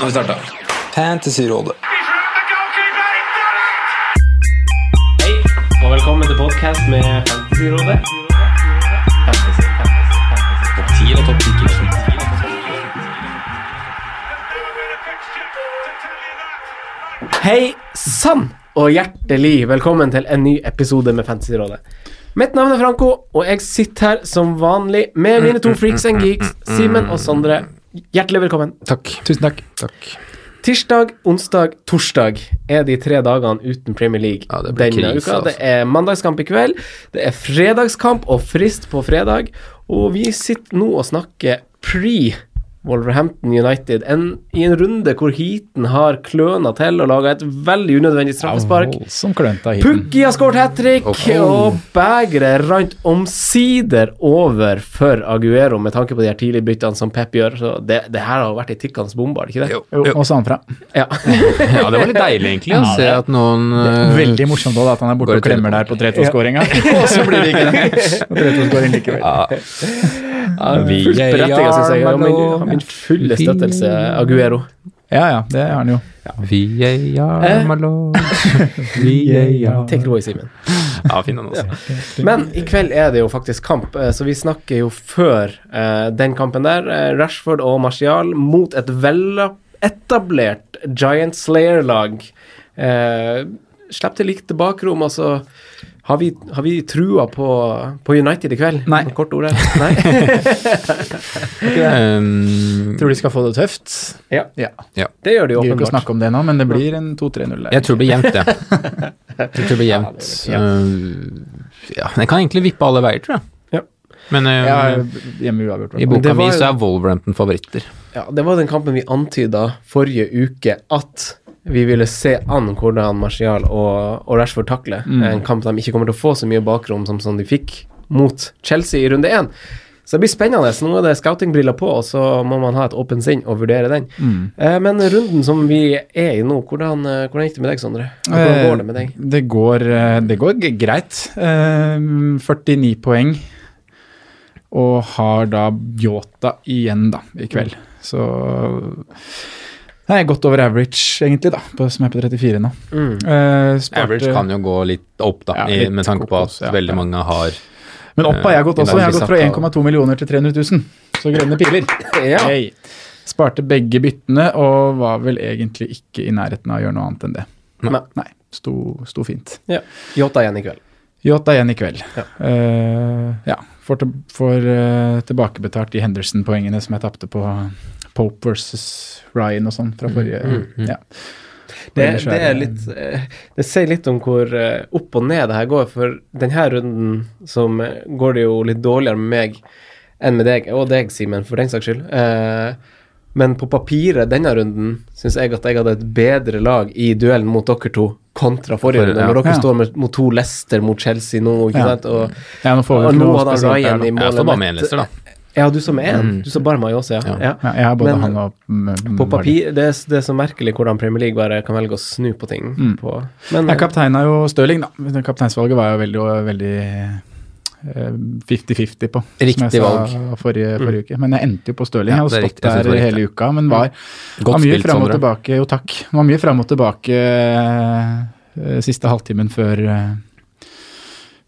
Nå har vi starta. Fantasyrådet. Hei, og velkommen til podcast med Fantasyrådet. Fantasy, fantasy, fantasy. Topp 10 eller topp 10 Hei sann, og hjertelig velkommen til en ny episode med Fantasyrådet. Mitt navn er Franco, og jeg sitter her som vanlig med mine to freaks and geeks, Simen og Sondre. Hjertelig velkommen. Takk. Tusen takk. Takk. Tirsdag, onsdag, torsdag er de tre dagene uten Premier League Ja, det denne krise, uka. Det altså. er mandagskamp i kveld, det er fredagskamp og frist på fredag, og vi sitter nå og snakker pre Wolverhampton United en, i en runde hvor heaten har kløna til og laga et veldig unødvendig straffespark. Hiten. Pukki har skåret hat trick, og begeret rant omsider over for Aguero med tanke på de her tidlige byttene som Pep gjør. Så det, det her har vært ei tikkende bombe, har det ikke det? Jo. Jo, og sa han fra. Ja. Ja, det var litt deilig, egentlig, å Ja, se at noen uh, Veldig morsomt også, da, at han er borte og klemmer der på 3-2-skåringa, og så blir det ikke det. Og 3-2-skåring likevel. Ja, Ja, Vi fullt er berettiget, syns jeg. Han min, min fulle støttelse, Aguero. Ja, ja, det har han jo. vi er Jarmalo, vi er Jarmalo Take it away, Simen. Ja, fin den, altså. Men i kveld er det jo faktisk kamp, eh, så vi snakker jo før uh, den kampen der. eh, Rashford og Martial mot et veletablert Giant Slayer-lag. Uh, Slipp til likt bakrom, altså. Har vi, har vi trua på, på United i kveld? Nei. Kort ord her. Nei? Um, Tror de skal få det tøft. ja, Ja. det gjør de åpenbart. Vi vil ikke snakke om det nå, men det blir en 2-3-0 der. jeg tror det blir jevnt, det. Jeg tror det blir jevnt. Ja, ja, det kan egentlig vippe alle veier, tror jeg. Ja. Men uh, Ja, hjemme uavgjort. i boka mi så er Wolverhampton favoritter. Ja, det var den kampen vi antyda forrige uke at vi ville se an hvordan Martial og, og Rashford takler. En kamp de ikke kommer til å få så mye bakrom som, som de fikk mot Chelsea i runde én. Så det blir spennende. Nå er det scoutingbriller på, og så må man ha et åpent sinn og vurdere den. Eh, men runden som vi er i nå, hvordan, eh, hvordan gikk det med deg, Sondre? Hvordan går det med deg? Eh, Det går, eh, det går greit. Eh, 49 poeng. Og har da Yota igjen, da, i kveld. Så er godt over average, egentlig, da, på, som er på 34 nå. Mm. Uh, sparte- Average kan jo gå litt opp, da, Ja, i, litt med tanke på at ja. veldig mange har Men opp har jeg gått Eh, også. Jeg har gått fra 1,2 millioner til 300 000. Så grønne piler. Ja. Hey. Sparte begge byttene og var vel egentlig ikke i nærheten av å gjøre noe annet enn det. Nei. Nei, sto, sto fint. ja. Jota igjen i kveld. Yota igjen i kveld. Ja. Uh, ja. Får, til, får uh, tilbakebetalt de Henderson-poengene som jeg tapte på Pope versus Ryan og sånn fra forrige mm, mm. Ja. Det, det er litt eh, Det sier litt om hvor eh, opp og ned det her går, for denne runden som eh, går det jo litt dårligere med meg enn med deg, og deg, Simen, for den saks skyld. Eh, men på papiret denne runden syns jeg at jeg hadde et bedre lag i duellen mot dere to kontra forrige runde, når dere Ja. står med, mot to Leicester mot Chelsea nå, ikke Ja. sant, og, ja, nå får vi og ikke nå noe hadde Ryan i Jeg står bare med en Leicester, da. Ja, du som er en. Mm. Du som bare meg også, ja. Ja. ja. Ja, både Men- han og mm, På papir, det er, det er så merkelig hvordan Premier League bare kan velge å snu på ting. Mm. På, men Jeg kapteina jo Stirling, da. Kapteinsvalget var jo veldig, veldig eh, 50-50 på. Riktig som jeg valg. forrige, forrige uke. Men jeg endte jo på Stirling. Ja, jeg har stått der riktig. hele uka, men var, var mye spilt, fram og tilbake. Jo, takk. Var mye fram og tilbake eh, siste halvtimen før eh,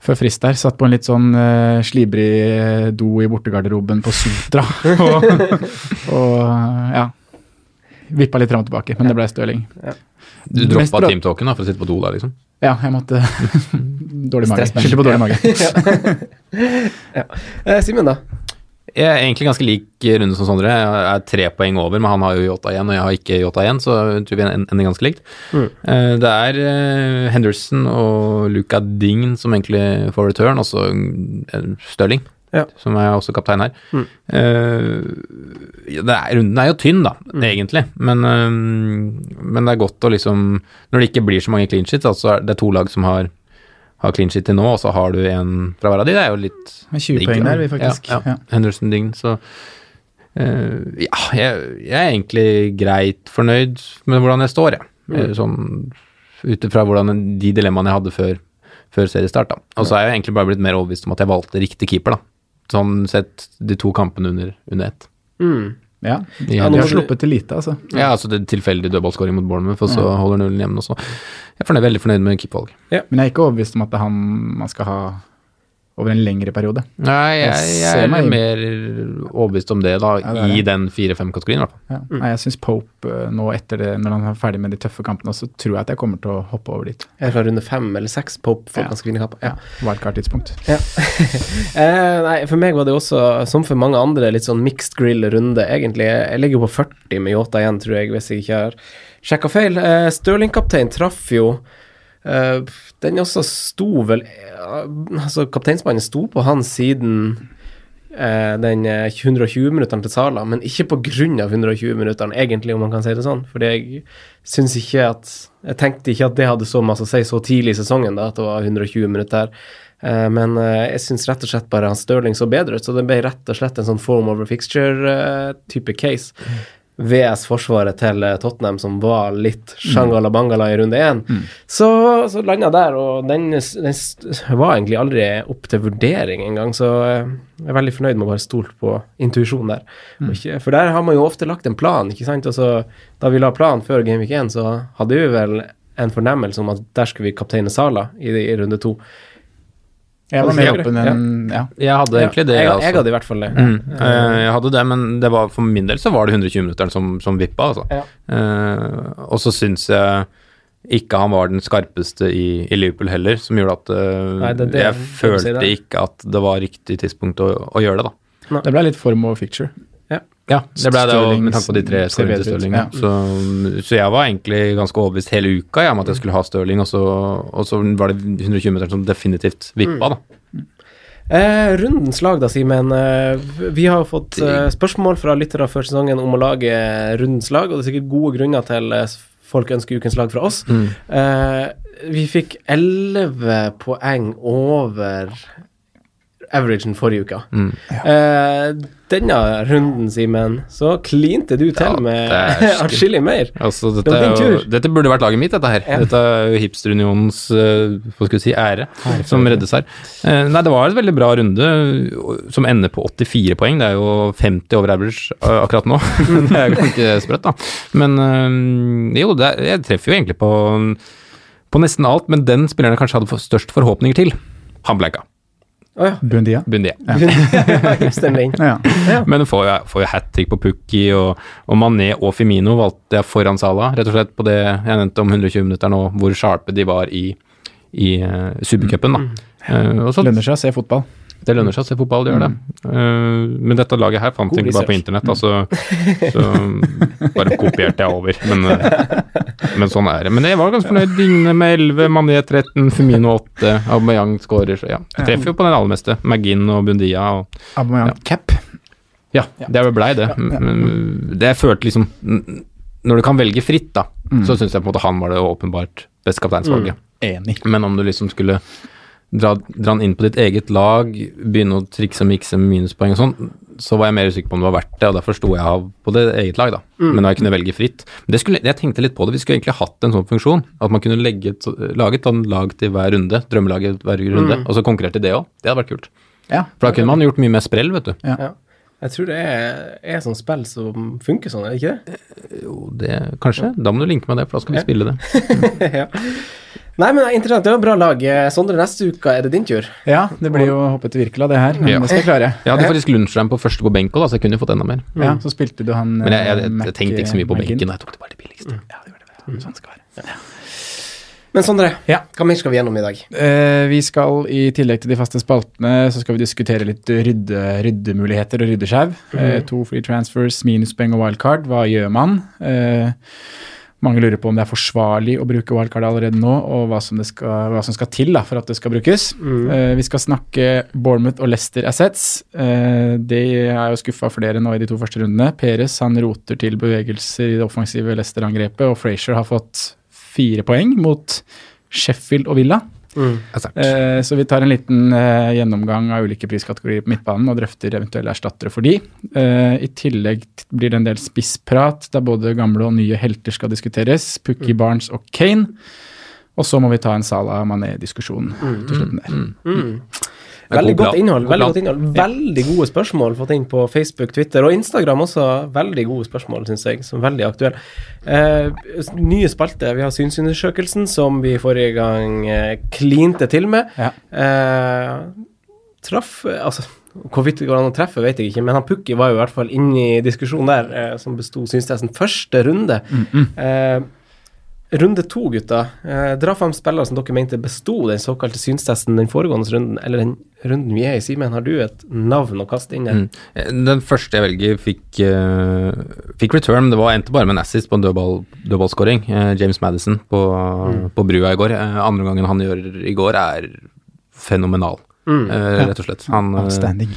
før frist der. Satt på en litt sånn uh, slibrig eh, do i bortegarderoben på Sutra. og, og ja. Vippa litt fram og tilbake, men det ble Stirling. Du Mest droppa bra- teamtalken da, for å sitte på do der, liksom? Ja, jeg måtte Dårlig mage. Skyldte på dårlig mage. Eh, Simen, da? Jeg er egentlig ganske lik runde som Sondre. Jeg er tre poeng over, men han har jo Yota igjen, og jeg har ikke Yota igjen, så jeg tror vi ender ganske likt. Mm. Eh, Det er eh, Henderson og Luca Dign som egentlig får return, og så eh, Stirling, Ja. som er også kaptein her. Mm. Det er, runden er jo tynn, da, egentlig, men, men det er godt å liksom Når det ikke blir så mange clean sheets, altså er det to lag som har har clean shit til nå, og så har du en fra hver av de. Det er jo litt Med 20 digg, poeng der, vi faktisk. Ja, ja. Ja. Henderson Dign, så uh, Ja, jeg, jeg er egentlig greit fornøyd med hvordan jeg står, jeg. Eh, Sånn ut ifra de dilemmaene jeg hadde før, før seriestart, da. Og så er jeg egentlig bare blitt mer overbevist om at jeg valgte riktig keeper, da. Sånn sett de to kampene under, under ett. Mm. Ja, de, ja de har sluppet til lite, altså. Ja, altså det er tilfeldig dødballskåring mot Bournemouth, og så holder nullen hjemme også. Jeg er fornøyd, veldig fornøyd med keepervalg. Men jeg er ikke overbevist om at det er han man skal ha over en lengre periode. Nei, jeg, Jeg jeg er mer overbevist om det, da, Ja, det er i det. den 4-5-kategorien, i hvert. Ja. Nei, jeg syns Pope eh, nå etter det, når han er ferdig med de tøffe kampene, så tror jeg at jeg kommer til å hoppe over dit. Jeg er fra runde fem eller seks Pope får ganske fine kamper. Ja. Wildcard-tidspunkt. Ja. eh, nei, for meg var det også, som for mange andre, litt sånn mixed grill-runde, egentlig. Jeg ligger jo på 40 med Yota igjen, tror jeg, hvis jeg ikke har sjekka feil. Eh, Stirling-kaptein traff jo Den også sto vel eh, Altså, kapteinsmannen sto på hans siden eh, den eh, 120-minutteren til Sala, men ikke av 120-minutteren, egentlig, om man kan si det sånn. Fordi jeg syns ikke at Jeg tenkte ikke at det hadde så masse å si så tidlig i sesongen, da, at det var 120 minutter. Eh, men eh, jeg syns rett og slett bare han Stirling så bedre ut, så det ble rett og slett en sånn form over fixture-type case. VS forsvaret til eh, Tottenham, som var litt shangala-bangala i runde én. Så, så landa jeg der, og den, den var egentlig aldri opp til vurdering engang, så eh, jeg er veldig fornøyd med å bare stole på intuisjonen der. Ikke, for der har man jo ofte lagt en plan, ikke sant. Og så, da vi la plan før Game Week 1, så hadde vi vel en fornemmelse om at der skulle vi kapteine Sala i, i runde to. Jeg var mer er åpen enn ja. Jeg hadde egentlig det, jeg, altså. jeg hadde i hvert fall det. Mm. Eh, jeg hadde det, men det var, for min del så var det 120-minutteren som, som vippa, altså. Ja. Uh, og så syns jeg ikke han var den skarpeste i, i Liverpool heller, som gjorde at uh, Nei, det det jeg følte si ikke at det var riktig tidspunkt å, å gjøre det, da. Det ble litt form over ficture. Ja, det ble det, Stirling med tanke på de tre skåringene til Stirling. Så, så jeg var egentlig ganske overbevist hele uka ja, om at jeg skulle ha Stirling, og så, og så var det 120 meter som definitivt vippa, da. Eh, rundens lag, da, Simen. Eh, vi har fått eh, spørsmål fra lyttere før sesongen om å lage rundens lag, og det er sikkert gode grunner til eh, folk ønsker ukens lag fra oss. Eh, vi fikk 11 poeng over averagen forrige uke. Mm. Eh, denne runden, Simen, så klinte du til Ja, med atskillig mer. Altså, dette, Det jo, dette burde vært laget mitt, dette her. Ja. Dette er jo Hipsterunionens uh, hva skal vi si, ære som reddes her. Eh, nei, det var en veldig bra runde som ender på 84 poeng. Det er jo 50 over average eh, akkurat nå. det er ganske sprøtt, da. Men eh, jo, det, er- jeg treffer jo egentlig på, på nesten alt, men den spilleren jeg kanskje hadde for- størst forhåpninger til, han bleika. Å ja. Bundia. Bundia. Ja. Ja. Men får jo, får jo hat trick på Pukki, og, og Mané og Femino valgte jeg foran Salah, rett og slett på det jeg nevnte om 120 minutter nå, hvor sharpe de var i, i uh, Supercupen. Mm. Uh, Lønner seg å se fotball. Det lønner seg å se fotball, det gjør det. Uh, men dette laget her fant jeg ikke bare på internett, altså, så bare kopierte jeg over. Men, uh, men sånn er det. Men jeg var ganske fornøyd. Digne med 11, Mané 13, Femino 8, Aubameyang skårer. Så ja, jeg treffer jo på den aller meste. Magin og Bundia. og Aubameyang cap. ja, det blei det. Men det jeg følte liksom Når du kan velge fritt, da, så syns jeg på en måte han var det åpenbart beste kapteinsvalget. Enig. Men om du liksom skulle dra, dra han inn på ditt eget lag, begynne å trikse og mikse med minuspoeng og sånn, så var jeg mer usikker på om det var verdt det, og derfor sto jeg av på det eget lag, da. Men da jeg kunne velge fritt. Men det skulle, jeg tenkte litt på det, vi skulle egentlig hatt en sånn funksjon, at man kunne legge et, lage et lag til hver runde, drømmelaget hver runde, og så konkurrerte det òg. Det hadde vært kult. Ja. For da kunne man gjort mye mer sprell, vet du. Ja. Jeg tror det er, er sånn spill som funker sånn, er det ikke det? Jo, det kanskje. Da må du linke med det, for da skal vi spille det. ja. Nei, men det er interessant. Det var bra lag. Eh, Sondre, neste uke er det din tur. ja, det blir jo hoppet til Virkelig av det her, men Ja. det skal jeg klare. Jeg hadde faktisk lunsjtime på første på benk òg, så jeg kunne jo fått enda mer. Ja, så spilte du han Men jeg, jeg, jeg, jeg, tenkte ikke så mye på benken, jeg tok det bare det billigste. Ja, det gjorde det. Sånn skal være. Ja. Men Sondre, Ja. hva mer skal vi gjennom i dag? Eh, vi skal i tillegg til de faste spaltene, så skal vi diskutere litt rydde, ryddemuligheter og ryddeskjau. Eh, to free transfers, minuspoeng og wildcard. Hva gjør man? Eh, mange lurer på om det er forsvarlig å bruke wildcard allerede nå, og hva som, det skal, hva som skal til da, for at det skal brukes. Eh, vi skal snakke Bournemouth og Leicester Assets. Uh, det er jo skuffa flere nå i de to første rundene. Peres han roter til bevegelser i det offensive Leicester-angrepet, og Frazier har fått fire poeng mot Sheffield og Villa. Altså, Eh, så vi tar en liten eh, gjennomgang av ulike priskategorier på midtbanen og drøfter eventuelle erstattere for de. Eh, I tillegg blir det en del spissprat der både gamle og nye helter skal diskuteres. Pukki Barnes og Kane. Og så må vi ta en Salah Mané-diskusjon til slutten der. Mm. Veldig godt innhold. Veldig godt innhold. Veldig gode spørsmål fått inn på Facebook, Twitter og Instagram også. Veldig gode spørsmål, syns jeg, som er veldig aktuelle. Eh, nye spalte. Vi har synsundersøkelsen, som vi forrige gang eh, klinte til med. Ja. Eh, traff Altså, hvorvidt det går an å treffe, vet jeg ikke, men han Pukki var jo i hvert fall inne i diskusjonen der, eh, som besto synstesten første runde. Eh, runde to, gutta. Eh, dra fram spillere som dere mente besto den såkalte synstesten den foregående runden, eller den runden vi er i. Simen, har du et navn å kaste inn der? Mm. Eh, Den første jeg velger, fikk, uh, fikk return. men Det var endte bare med en assist på en dødball- dødballskåring. Uh, James Madison på, på brua i går. Uh, andre gangen han gjør i går, er fenomenal, Mm. eh, rett og slett. Han, eh, Outstanding.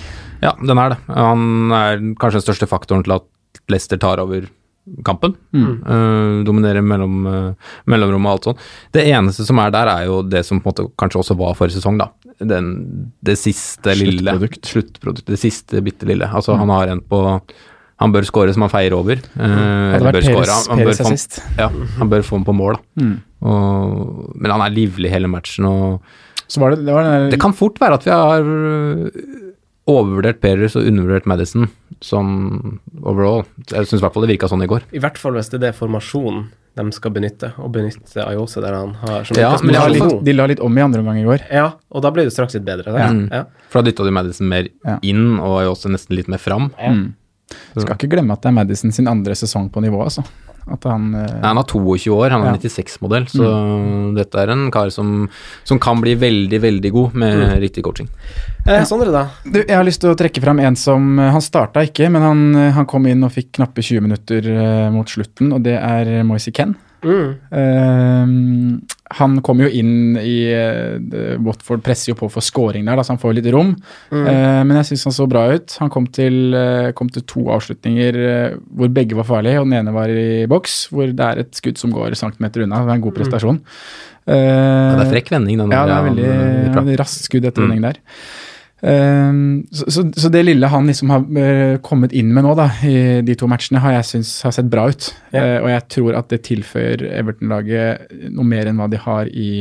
ja, den er det. Han er kanskje den største faktoren til at Leicester tar over kampen. Mm. Uh, dominerer mellom, uh, mellomrommet og alt sånt. Det eneste som er der, er jo det som på en måte kanskje også var forrige sesong, da. Den, det siste lille Sluttprodukt. Sluttprodukt. Det siste bitte lille. Altså, han har en på Han bør score som han feier over. Hadde eller vært bør. Peres, Han, han, bør få, ja, han bør få den på mål, da. Mm. Og, men han er livlig hele matchen, og Så var det, det det kan fort være at vi har overvurdert Perez og undervurdert Madison som overall. Jeg syns i hvert fall det virka sånn i går. I hvert fall hvis det er det formasjonen de skal benytte, og benytte Ayose der han har som Ja, men de, la litt, de la litt om i andre omgang i går. Ja, og da ble det straks litt bedre. Der. Mm. Ja. For da dytta de Madison mer Ja. inn, og er nesten litt mer fram. Mm. Skal ikke glemme at det er Madison sin andre sesong på nivå, altså. At han eh, Nei, han er 22 år, han er Ja. 96-modell, så dette er en kar som, som kan bli veldig, veldig god med riktig coaching. Eh, Sondre, da? Du, jeg har lyst til å trekke fram en som eh, Han starta ikke, men han, eh, han kom inn og fikk knappe 20 minutter mot slutten, og det er Moise Ken. Mm. Eh, han kom jo inn i eh, Watford presser jo på for scoring der, da, så han får litt rom. Mm. Eh, men jeg syns han så bra ut. Han kom til, eh, kom til to avslutninger eh, hvor begge var farlige, og den ene var i boks, hvor det er et skudd som går centimeter unna. Det er en god prestasjon. Ja, Eh, det er frekk vending, den. ja, det er veldig, ja, raskt skudd etter Mm. vending der. Ehm, så, så, så det lille han liksom har eh, kommet inn med nå, da, i de to matchene, har jeg syns har sett bra ut. Ja. Eh, og jeg tror at det tilføyer Everton-laget noe mer enn hva de har i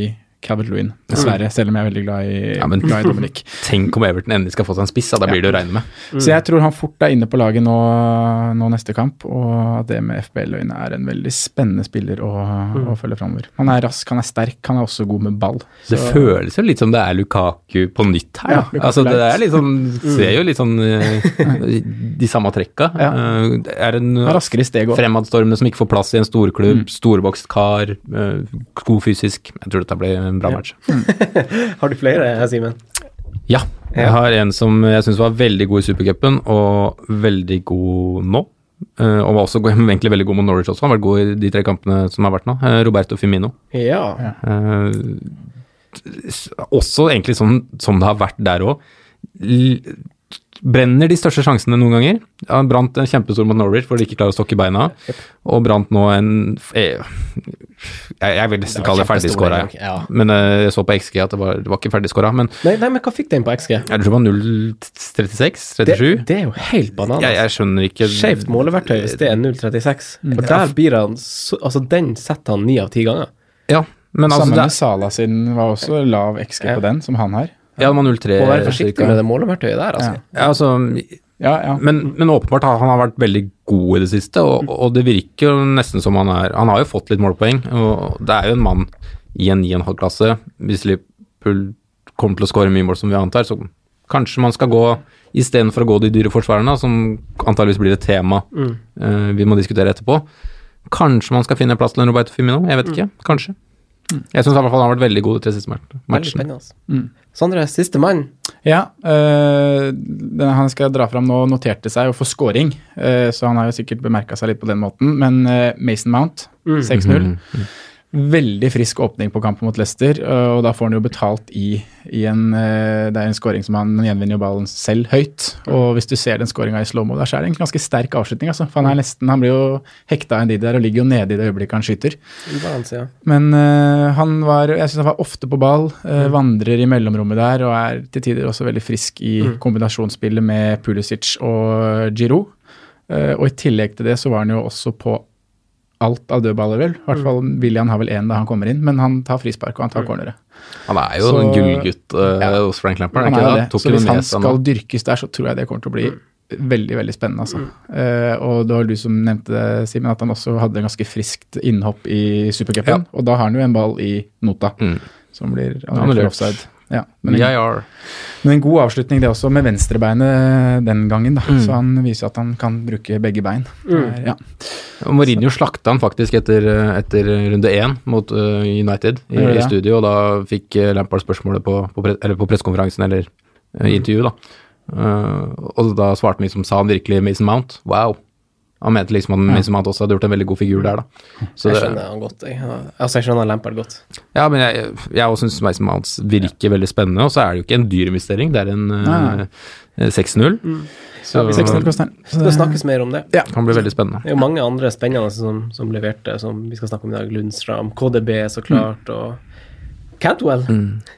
Calvert Lewin, dessverre. Selv om jeg er veldig glad i, Ja, men- glad i Dominic. Tenk om Everton endelig skal få seg en spiss, ja, da blir det å regne med. Så jeg tror han fort er inne på laget nå, nå neste kamp, og det med FBL-øyne er en veldig spennende spiller å, å følge framover. Han er rask, han er sterk, han er også god med ball. Det føles jo litt som det er Lukaku på nytt her. Ja. Altså, det er litt sånn, ser jo litt sånn eh, de samme trekka. Ja. Eh, er en er raskere steg òg. fremadstormende som ikke får plass i en storklubb, Mm. storvokst kar, eh, god fysisk. Jeg tror dette blir en bra Ja. match. Har du flere, Simen? Ja. Jeg har en som jeg syns var veldig god i supercupen, og veldig god nå. Eh, og var også egentlig veldig god mot Norwich også. Han har vært god i de tre kampene som har vært nå. Eh, Roberto Firmino. Ja. Ja. Eh, også egentlig sånn som det har vært der òg. Brenner de største sjansene noen ganger. Ja, Han brant en kjempestor mot Norwich fordi de ikke klarer å stokke beina. Og brant nå en eh, Jeg, jeg vil nesten kalle det ferdigskåra. Ja. Men eh, jeg så på XG at det var, det var ikke ferdigskåra. Men Nei, nei, men hva fikk den på XG? jeg tror det var 0,36? Det, 37? det er jo helt bananas. Jeg, jeg skjønner ikke Skjevt måleverktøy hvis det er 0,36. Mm. For der blir han Altså, den setter han ni av ti ganger. Ja, men altså Sammen med Sala sin var også lav XG på den, som han har. Ja, det var 0,3 Må være forsiktig cirka. med det måleverktøyet der, altså. Ja, altså Ja, ja. Men, men åpenbart han har vært veldig god i det siste, og, og det virker jo nesten som han er Han har jo fått litt målpoeng, og det er jo en mann i en 9,5-klasse. Hvis Liverpool kommer til å skåre mye mål, som vi antar, så kanskje man skal gå istedenfor å gå de dyre forsvarerne, som antageligvis blir et tema Mm. uh, vi må diskutere etterpå. Kanskje man skal finne plass til en Roberto Firmino, jeg vet ikke. Kanskje. Jeg syns i han har vært veldig god de tre siste matchene. spennende. Mm. Sondre, siste mann. Ja, øh, den han skal dra fram nå, noterte seg å for scoring, øh, så han har jo sikkert bemerka seg litt på den måten. Men øh, Mason Mount, Mm. 6-0. Veldig frisk åpning på kampen mot Leicester, øh, og da får han jo betalt i, i en øh, Det er en scoring som han gjenvinner jo ballen selv høyt. Og hvis du ser den scoringa i slow-mo, der så er det en ganske sterk avslutning. Altså. For han er nesten, han blir jo hekta av en didi der og ligger jo nede i det øyeblikket han skyter. Balance, ja. Men uh, han var Jeg synes han var ofte på ball, uh, vandrer i mellomrommet der og er til tider også veldig frisk i Mm. kombinasjonsspillet med Pulisic og Giroud. Uh, og i tillegg til det så var han jo også på alt av dødballer, vel. I hvert fall William har vel én da han kommer inn, men han tar frispark og han tar Mm. cornere. Han er jo Så- en gullgutt uh, Ja. hos Frank Lampard, er er ikke det. det? Så hvis han skal dyrkes der, så tror jeg det kommer til å bli veldig, veldig spennende, altså. Eh, og det var du som nevnte det, Simen, at han også hadde en ganske friskt innhopp i supercupen. Og da har han jo en ball i nota, Mm. som blir Annullert. offside. Ja, men, en, men en god avslutning det også, med venstrebeinet den gangen. da. Mm. Så han viser at han kan bruke begge bein. Mm. Ja. Og Mourinho slakta han faktisk etter, etter runde én mot uh, United i, ja, i studio, og da fikk Lampard spørsmålet på, på, pre eller på pressekonferansen eller uh, intervjuet, da. Uh, og da svarte han liksom, sa han virkelig Mason Mount? Wow. Han mente liksom at Mason Mount også hadde gjort en veldig god figur der, da. Så Jeg det, skjønner han godt. Jeg, altså, jeg skjønner Lampard godt. ja, men jeg, jeg også syns Mason Mounts virker veldig spennende, og så er det jo ikke en dyr investering, det er en uh, 6-0. Så Ja, 6-0 koster den. Så Det snakkes mer om det. Ja. kan bli veldig spennende. Det er jo mange andre spennende som, som leverte, som vi skal snakke om i dag. Lundstram, KDB så klart, og Cantwell.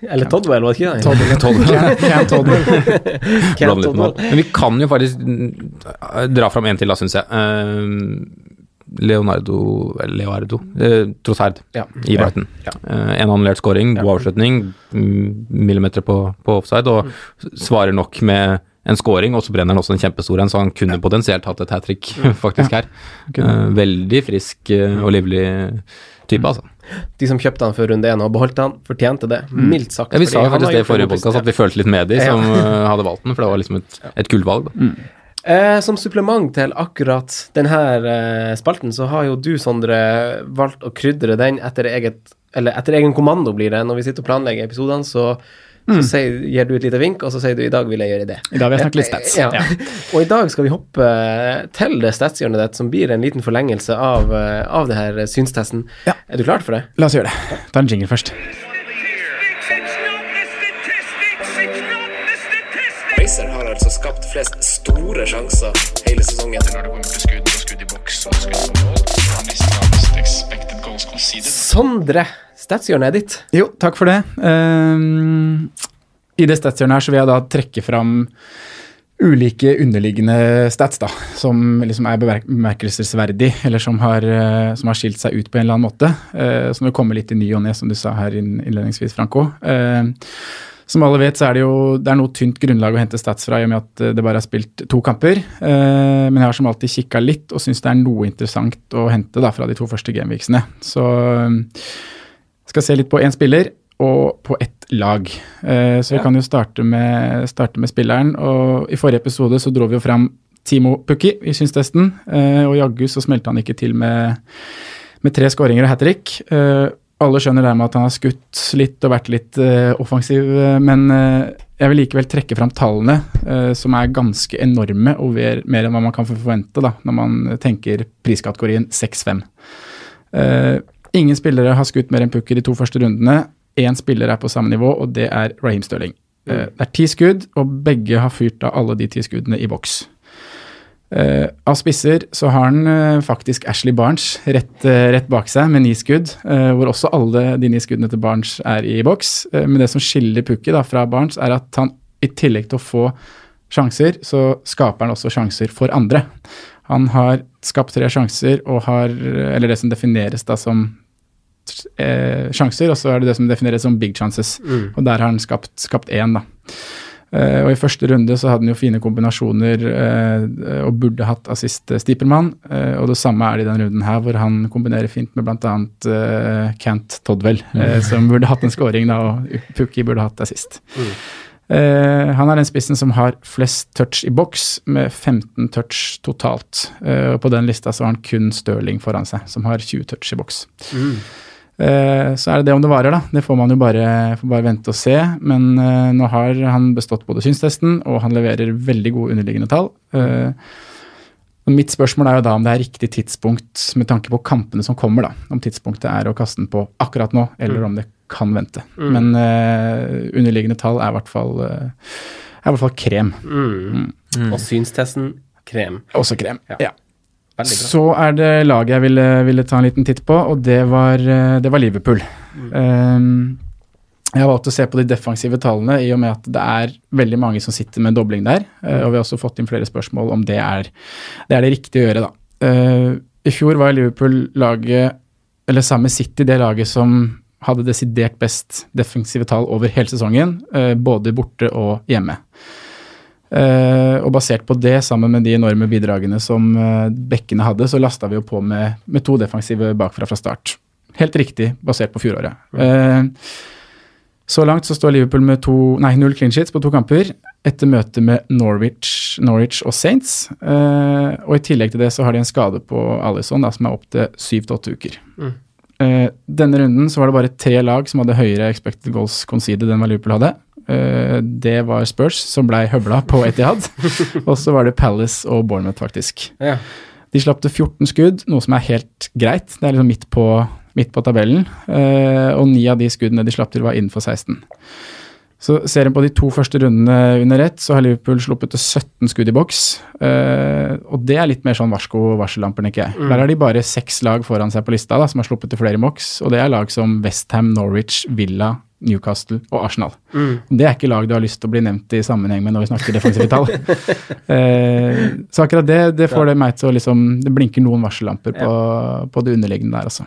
Eller Toddwell, var det ikke det? Toddwell, Cam Toddwell. Cam Toddwell. Men vi kan jo faktisk mm, dra fram en til, da, syns jeg. Eh, Leonardo eller Leonardo eh, Trossard Ja. i Brighton. Ja. Eh, en annullert scoring, god avslutning, mm, millimeter på, på offside, og svarer nok med en scoring, og så brenner han også en kjempestor en, så han kunne potensielt hatt et hat trick faktisk her. Eh, veldig frisk eh, og livlig type, altså. De som kjøpte han før runde én og beholdt han, fortjente det. Mildt sagt. Ja, vi sa jo faktisk det i forrige podkast, at vi følte litt med de som ja. hadde valgt den, for det var liksom et, et gullvalg. da. Eh, som supplement til akkurat denne eh, spalten, så har jo du, Sondre, valgt å krydre den etter eget Eller etter egen kommando, blir det. Når vi sitter og planlegger episodene, så, så sier, gir du et lite vink, og så sier du 'i dag vil jeg gjøre det'. I dag vil jeg snakke litt stats. Ja. Og i dag skal vi hoppe til det statshjørnet ditt, som blir en liten forlengelse av, eh, av det her synstesten. Ja. Er du klar for det? La oss gjøre det. Ta en jingle først. Racer har altså skapt flest store sjanser hele sesongen. når det kommer til skudd og skudd i boks og skudd på mål. Han lista mest expected goals conceded. Sondre, statshjørnet er ditt. Jo, takk for det. Um, I det statshjørnet her så vil jeg da trekke fram ulike underliggende stats da, som liksom er bemerkelsesverdig, eller som har, eh, som har skilt seg ut på en eller annen måte. eh, som vil komme litt i ny og ne, som du sa her innledningsvis, Franco. Ehm, som alle vet, så er det jo det er noe tynt grunnlag å hente stats fra, i og med at eh, det bare er spilt to kamper. Eh, men jeg har som alltid kikka litt, og syns det er noe interessant å hente da, fra de to første gameweeksene. Så eh, skal se litt på én spiller og på ett lag. Eh, så vi kan jo starte med, starte med spilleren. Og I forrige episode så dro vi jo fram Timo Pukki i synstesten, eh, og jaggu så smelte han ikke til med, med tre skåringer og hat trick. Alle skjønner dermed at han har skutt litt og vært litt uh, offensiv, eh, men uh, jeg vil likevel trekke fram tallene, uh, som er ganske enorme og mer, mer enn hva man kan forvente da, når man tenker priskategorien 6-5. Eh, ingen spillere har skutt mer enn pukker de to første rundene. Én spiller er på samme nivå, og det er Raheem Stirling. Det er ti skudd, og begge har fyrt av alle de ti skuddene i boks. Eh, av spisser så har han uh, faktisk Ashley Barnes rett, uh, rett bak seg med ni skudd, hvor også alle de ni skuddene til Barnes er i boks. Men det som skiller Pukki da fra Barnes, er at han i tillegg til å få sjanser, så skaper han også sjanser for andre. Han har skapt tre sjanser og har Eller det som defineres da som sjanser, og så er det det som defineres som big chances. Og der har han skapt, skapt én, da. Eh, og I første runde så hadde han jo fine kombinasjoner eh, og burde hatt assist Stipermann. Eh, og det samme er det i denne runden her, hvor han kombinerer fint med bl.a. Uh, Kent Todwell, eh, som burde hatt en scoring, da, og Pukki burde hatt assist. Eh, han er den spissen som har flest touch i boks, med 15 touch totalt. Uh, og på den lista så har han kun Stirling foran seg, som har 20 touch i boks. Eh, så er det det om det varer, da. Det får man jo bare, får bare vente og se. Men eh, nå har han bestått både synstesten, og han leverer veldig gode underliggende tall. Eh, og mitt spørsmål er jo da om det er riktig tidspunkt med tanke på kampene som kommer, da. Om tidspunktet er å kaste den på akkurat nå, eller om det kan vente. Men uh, underliggende tall er i hvert fall, uh, er i hvert fall krem. Og synstesten krem. Også krem. Ja. ja. Så er det laget jeg ville, ville ta en liten titt på, og det var, eh, det var Liverpool. Um, jeg har valgt å se på de defensive tallene i og med at det er veldig mange som sitter med dobling der. eh, og vi har også fått inn flere spørsmål om det er det, er det riktige å gjøre, da. Uh, I fjor var Liverpool laget, eller sammen med City, det laget som hadde desidert best defensive tall over hele sesongen, uh, både borte og hjemme. Eh, og basert på det, sammen med de enorme bidragene som uh, bekkene hadde, så lasta vi jo på med, med to defensive bakfra fra start. Helt riktig, basert på fjoråret. Uh, så langt så står Liverpool med to, nei, null clean sheets på to kamper etter møtet med Norwich, Norwich og Saints. Og i tillegg til det så har de en skade på Alison da, som er opptil syv til åtte uker. Eh, denne runden så var det bare tre lag som hadde høyere expected goals conceded enn hva Liverpool hadde. Eh, det var Spurs, som blei høvla på Etihad. og så var det Palace og Bournemouth, faktisk. Ja. De slapp til 14 skudd, noe som er helt greit. Det er liksom midt på, midt på tabellen. Eh, og ni av de skuddene de slapp til, var innenfor 16. Så ser en på de to første rundene under ett, så har Liverpool sluppet til 17 skudd i boks. Uh, og det er litt mer sånn varsko varsellamper, tenker jeg. Der har de bare seks lag foran seg på lista da, som har sluppet til flere i boks. Og det er lag som Westham, Norwich, Villa, Newcastle og Arsenal. Det er ikke lag du har lyst til å bli nevnt i sammenheng med når vi snakker defensive tall. eh, så akkurat det, det får det meg til å liksom Det blinker noen varsellamper på, på det underliggende der, altså.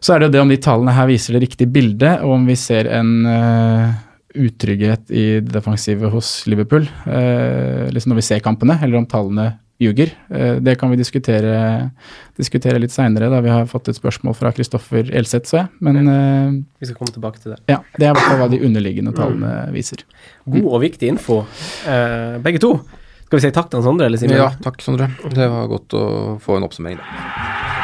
Så er det jo det om de tallene her viser det riktige bildet, og om vi ser en uh, utrygghet i det defensive hos Liverpool uh, liksom når vi ser kampene, eller om tallene ljuger. Eh, det kan vi diskutere, diskutere litt seinere, da vi har fått et spørsmål fra Kristoffer Elseth, så jeg. Men eh, Vi skal komme tilbake til det. ja, det er i hvert fall hva de underliggende tallene viser. God og viktig info, eh, begge to. Skal vi si takk til Sondre, eller Simen? Ja, takk, Sondre. Det var godt å få en oppsummering. da.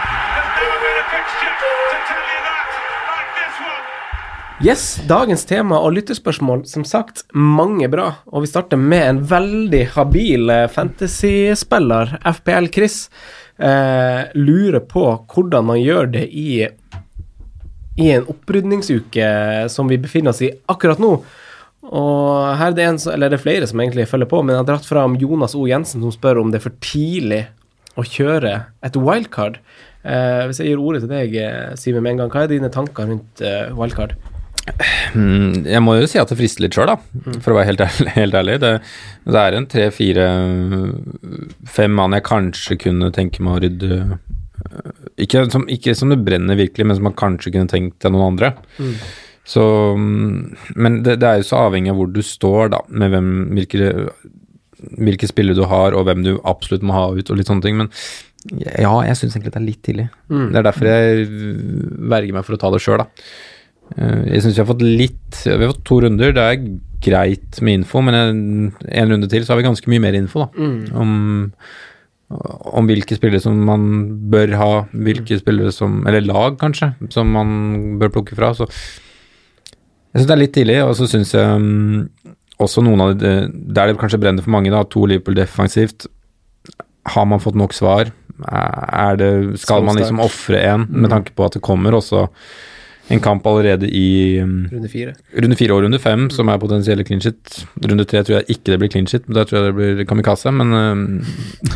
Yes, dagens tema og lytterspørsmål, som sagt, mange bra. Og vi starter med en veldig habil fantasyspiller, fantasy-spiller, FPL Chris. Eh, lurer på hvordan man gjør det i, i en opprydningsuke som vi befinner oss i akkurat nå. Og her er det en, eller det er flere som egentlig følger på, men jeg har dratt fram Jonas O. Jensen som spør om det er for tidlig å kjøre et wildcard. Eh, hvis jeg gir ordet til deg, eh, Simen, med en gang, hva er dine tanker rundt eh, wildcard? Mm, Jeg må jo si at det frister litt sjøl, da, for å være helt ærlig. Helt ærlig. Det, det er en tre, fire, fem mann jeg kanskje kunne tenke meg å rydde øh, ikke som, ikke som det brenner virkelig, men som man kanskje kunne tenkt til noen andre. Så mm, Men det, det er jo så avhengig av hvor du står, da, med hvem, hvilke, hvilke spillere du har, og hvem du absolutt må ha ut, og litt sånne ting. Men ja, jeg syns egentlig det er litt tidlig. Det er derfor jeg verger meg for å ta det sjøl, da. Eh, Jeg syns vi har fått litt Vi har fått to runder. Det er greit med info, men en, en runde til så har vi ganske mye mer info da, om, om hvilke spillere som man bør ha, hvilke spillere som Eller lag, kanskje, som man bør plukke fra. Så jeg syns det er litt tidlig, og så syns jeg um, også noen av de Der det kanskje brenner for mange, da, to Liverpool defensivt. Har man fått nok svar? Er det, skal man liksom ofre en med tanke på at det kommer også en kamp allerede i um, Runde fire. runde fire og runde fem, som er potensielle clean shit. Runde tre tror jeg ikke det blir clean shit, da tror jeg det blir kamikaze. Men um,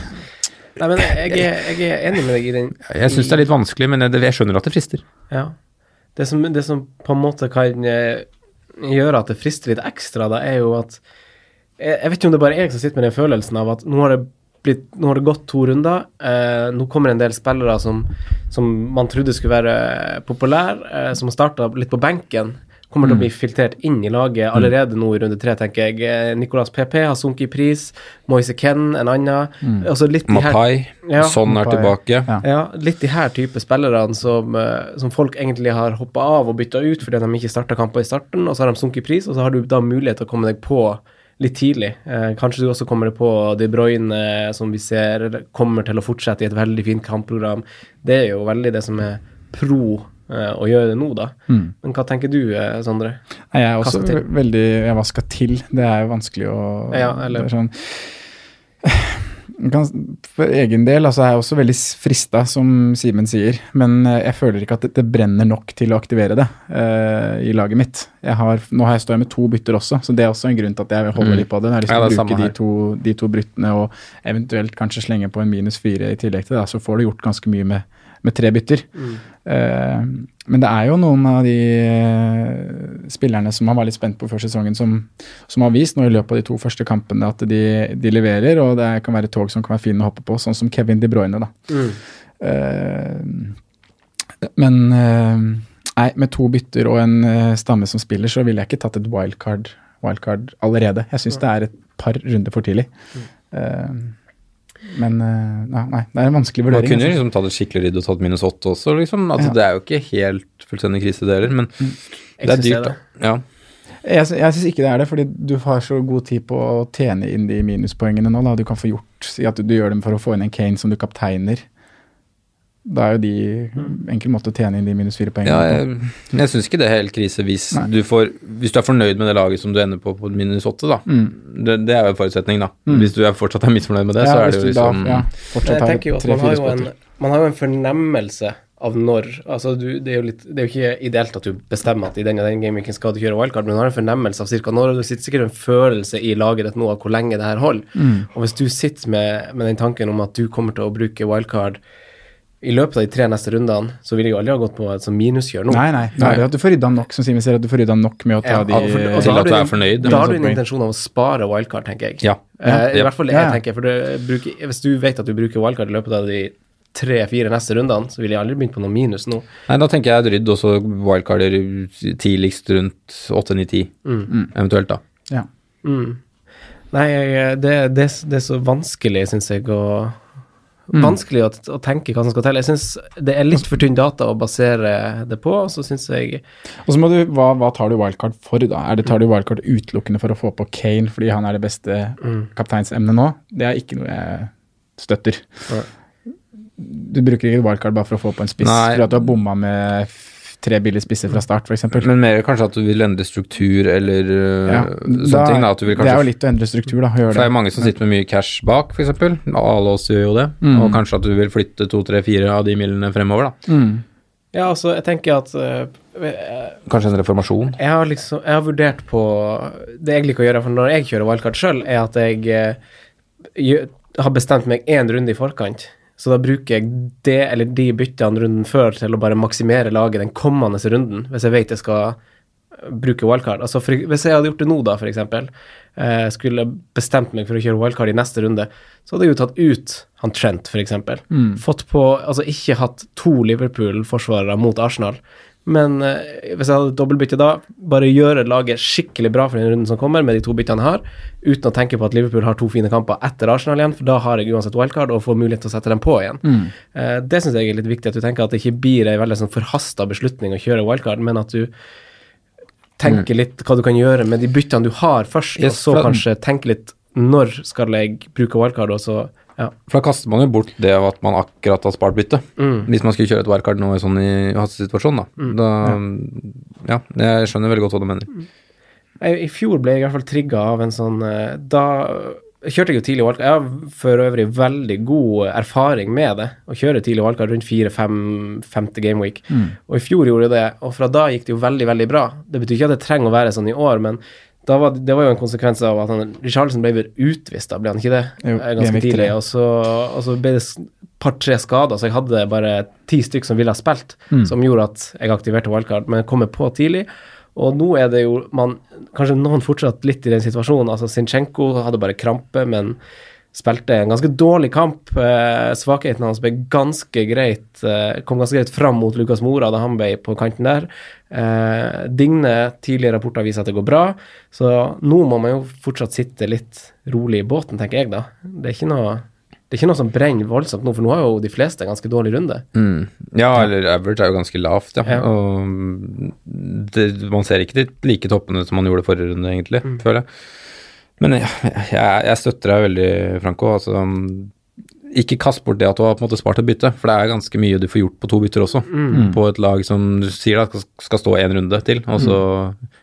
Nei, men jeg, jeg er enig med deg i den jeg syns det er litt vanskelig, men jeg, jeg skjønner at det frister. Ja. Det som, det som på en måte kan eh, gjøre at det frister litt ekstra, da, er jo at Jeg, jeg vet ikke om det bare er jeg som sitter med den følelsen av at nå har det, blitt, nå har det gått to runder. Eh, nå kommer en del spillere som, som man trodde skulle være populære, eh, som har starta litt på benken. Kommer til å bli filtrert inn i laget allerede nå i runde tre, tenker jeg. Eh, Nicolas PP har sunket i pris. Moise Ken en annen. Altså litt de her- Mapai, Ja. sånn er Mapai, tilbake. ja. ja, litt de her type spillerne som, eh, som folk egentlig har hoppa av og bytta ut fordi de ikke starta kamper i starten, og så har de sunket i pris, og så har du da mulighet til å komme deg på litt tidlig. Eh, kanskje du også kommer på De Bruyne, som vi ser kommer til å fortsette i et veldig fint kampprogram. Det er jo veldig det som er pro eh, å gjøre det nå, da. Men hva tenker du, eh, Sondre? Nei, Jeg er også veldig ja, Hva Jeg til. Det er jo vanskelig å Ja, eller- er sånn, kan, For egen del altså, jeg er også veldig frista, som Simen sier. Men eh, jeg føler ikke at det, det brenner nok til å aktivere det uh, i laget mitt. Har, nå har jeg står jeg med to bytter også, så det er også en grunn til at jeg holder Mm. litt på det. Jeg har lyst til å bruke de to, de to bryttene og eventuelt kanskje slenge på en minus fire i tillegg til det. Så får du gjort ganske mye med, med tre bytter. Eh, men det er jo noen av de eh, spillerne som man var litt spent på før sesongen, som, som har vist nå i løpet av de to første kampene at de, de leverer, og det kan være tog som kan være fine å hoppe på, sånn som Kevin De Bruyne. da. Eh, men eh, Nei, med to bytter og en stamme som spiller, så ville jeg ikke tatt et wildcard, wildcard allerede. Jeg syns det er et par runder for tidlig. Eh, men eh, ja, nei, det er en vanskelig vurdering. Man kunne jo altså. liksom tatt et skikkelig ridd og tatt minus åtte også, liksom. Altså, Ja. Det er jo ikke helt fullstendig krise, det heller, men det er dyrt, da. Ja. Jeg, jeg syns ikke det er det, fordi du har så god tid på å tjene inn de minuspoengene nå. Da. Du kan få gjort Si at du, du gjør dem for å få inn en Kane som du kapteiner. Da er jo de enkel måte å tjene inn de minus fire poengene Ja, jeg, jeg syns ikke det er helt krise hvis du, får, hvis du er fornøyd med det laget som du ender på på minus åtte, da. Det, det er jo en forutsetning, da. Hvis du er fortsatt er misfornøyd med det, så er det jo liksom da, ja, jeg tenker jo at man har jo, en, man har jo en fornemmelse av når altså du, det, er jo litt, det er jo ikke ideelt at du bestemmer at i den og den gameweeken skal du kjøre wildcard, men du har en fornemmelse av cirka når, og du sitter sikkert en følelse i laget ditt nå av hvor lenge det her holder. Mm. Og hvis du sitter med, med den tanken om at du kommer til å bruke wildcard i løpet av de tre neste rundene, så vil jeg aldri ha gått på et sånt minuskjør nå. Nei, nei. Da er det at du får rydda nok, som Simen sier, at du får rydda nok med å ta Ja, de for- og Til at du er fornøyd. Da har du en intensjon av å spare wildcard, tenker jeg. Ja. Eh, I Ja. hvert fall jeg ja. tenker. For det bruker, hvis du vet at du bruker wildcard i løpet av de tre-fire neste rundene, så ville jeg aldri begynt på noe minus nå. Nei, da tenker jeg rydd, også wildcarder tidligst rundt 8-9-10, eventuelt, da. Ja. Mm. Nei, det, det, det er så vanskelig, syns jeg, å Vanskelig å, å tenke hva som skal til. Jeg syns det er litt for tynn data å basere det på. Og så syns jeg Og så må du, hva, hva tar du wildcard for, da? Er det, tar du wildcard utelukkende for å få på Kane fordi han er det beste kapteinsemnet nå? Det er ikke noe jeg støtter. Ja. Du bruker ikke wildcard bare for å få på en spiss Nei. fordi at du har bomma med tre billige spisser fra start, f.eks. Men mer kanskje at du vil endre struktur, eller øh, Ja, sånne ting. da, at du vil det er jo litt å endre struktur, da. For det det. er mange som sitter med mye cash bak, f.eks. Alle oss gjør jo det. Mm. Og kanskje at du vil flytte to, tre, fire av de millene fremover, da. Mm. Ja, altså, jeg tenker at eh, Kanskje en reformasjon. jeg har liksom Jeg har vurdert på Det jeg liker å gjøre for når jeg kjører valgkart sjøl, er at jeg eh, har bestemt meg én runde i forkant. Så da bruker jeg det eller de byttene runden før til å bare maksimere laget den kommende runden, hvis jeg vet jeg skal eh, bruke wildcard. Altså for, hvis jeg hadde gjort det nå, da, f.eks., eh, skulle bestemt meg for å kjøre wildcard i neste runde, så hadde jeg jo tatt ut han Trent, f.eks. Mm. Fått på Altså ikke hatt to Liverpool-forsvarere mot Arsenal. Men eh, hvis jeg hadde dobbeltbytte da, bare gjøre laget skikkelig bra for den runden som kommer, med de to byttene jeg har, uten å tenke på at Liverpool har to fine kamper etter Arsenal igjen, for da har jeg uansett wildcard og får mulighet til å sette dem på igjen. Mm. Eh, det syns jeg er litt viktig, at du tenker at det ikke blir ei veldig sånn forhasta beslutning å kjøre wildcard, men at du tenker litt hva du kan gjøre med de byttene du har først, Yes, og så kanskje tenke litt når skal jeg bruke wildcard, og så ja. For da kaster man jo bort det av at man akkurat har spart bytte. Mm. Hvis man skulle kjøre et wildcard nå i sånn i hastesituasjon, da. da ja. jeg skjønner veldig godt hva du mener. Jeg, I fjor ble jeg i hvert fall trigga av en sånn eh, Da kjørte jeg jo tidlig wildcard. Jeg har for øvrig veldig god erfaring med det, å kjøre tidlig wildcard rundt fire-fem femte gameweek. Og i fjor gjorde jeg det, og fra da gikk det jo veldig, veldig bra. Det betyr ikke at det trenger å være sånn i år, men var, det var jo en konsekvens av at han, Richarlison ble utvist, da ble han ikke det? Jo, Eh, Ganske tidlig. Og så, og så ble det et par-tre skader, så jeg hadde bare ti stykker som ville ha spilt, som gjorde at jeg aktiverte wildcard, men jeg kom på tidlig. Og nå er det jo man, Kanskje noen fortsatt litt i den situasjonen. altså Sinchenko hadde bare krampe, men spilte en ganske dårlig kamp. Eh, svakheten hans ble ganske greit eh, kom ganske greit fram mot Lukas Mora da han ble på kanten der. Eh, Digne tidligere rapporter viser at det går bra, så nå må man jo fortsatt sitte litt rolig i båten, tenker jeg da. Det er ikke noe det er ikke noe som brenner voldsomt nå, for nå har jo de fleste en ganske dårlig runde. Mm. Ja, eller average er jo ganske lavt, ja. Ja. Og det, man ser ikke de like toppene som man gjorde forrige runde, egentlig, føler jeg. Men jeg, jeg, jeg støtter deg veldig, Franco. Altså, ikke kast bort det at du har på en måte spart et bytte, for det er ganske mye du får gjort på to bytter også. På et lag som du sier da skal, stå én runde til, og så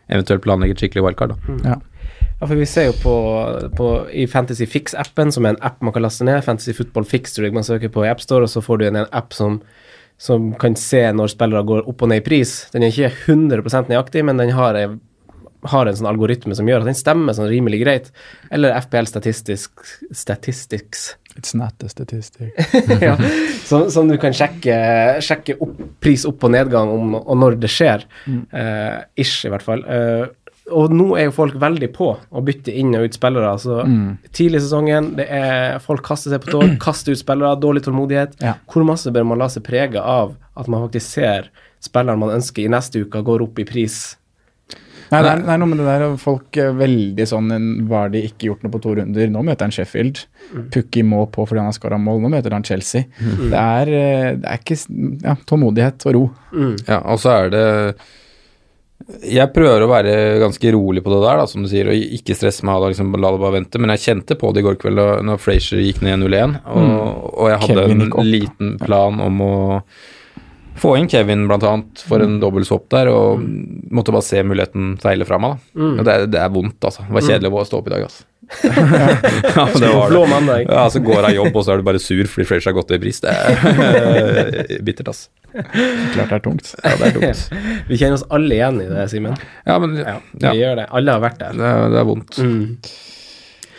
eventuelt planlegge et skikkelig wildcard. Da. Ja. Ja, for vi ser jo på, på i Fantasy Fix-appen, som er en app man kan laste ned, Fantasy Football Fix, tror jeg man søker på i AppStore, og så får du en, en app som, som kan se når spillere går opp og ned i pris. Den er ikke 100 nøyaktig, men den har, en- har en sånn algoritme som gjør at den stemmer sånn rimelig greit. Eller FPL Statistisk, Statistics, It's not a statistic. ja, som, som du kan sjekke, sjekke opp, pris opp og nedgang om, og når det skjer. Uh, ish, i hvert fall. Uh, og nå er jo folk veldig på å bytte inn og ut spillere. Så Tidlig i sesongen, det er, folk kaster seg på tog, kaster ut spillere, dårlig tålmodighet. Ja. Hvor masse bør man la seg prege av at man faktisk ser spilleren man ønsker i neste uke, går opp i pris. Nei, det er, det er noe med det der folk er veldig sånn Var de ikke gjort noe på to runder? Nå møter han Sheffield. Pukki må på fordi han har skåra mål. Nå møter han Chelsea. Det, er, eh, det er ikke ja, tålmodighet og ro. Ja, og så er det Jeg prøver å være ganske rolig på det der, da, som du sier, og ikke stresse meg og liksom, la det bare vente, men jeg kjente på det i går kveld da når Frazier gikk ned 0-1, og, og jeg hadde en liten plan om å få inn Kevin, annet, for en dobbeltswap der, og måtte bare se muligheten seile fra meg. Da. Og det, det er vondt, altså. Det var kjedelig å stå opp i dag, altså. ja, det var det. Ja, så går av jobb, og så er du bare sur fordi Frazier har gått i pris. Det er bittert, altså. Klart det er tungt. Ja, det er tungt. Vi kjenner oss alle igjen i det, Simen. Ja, men Ja, ja. vi gjør det. Alle har vært der. Det det er vondt, Mm.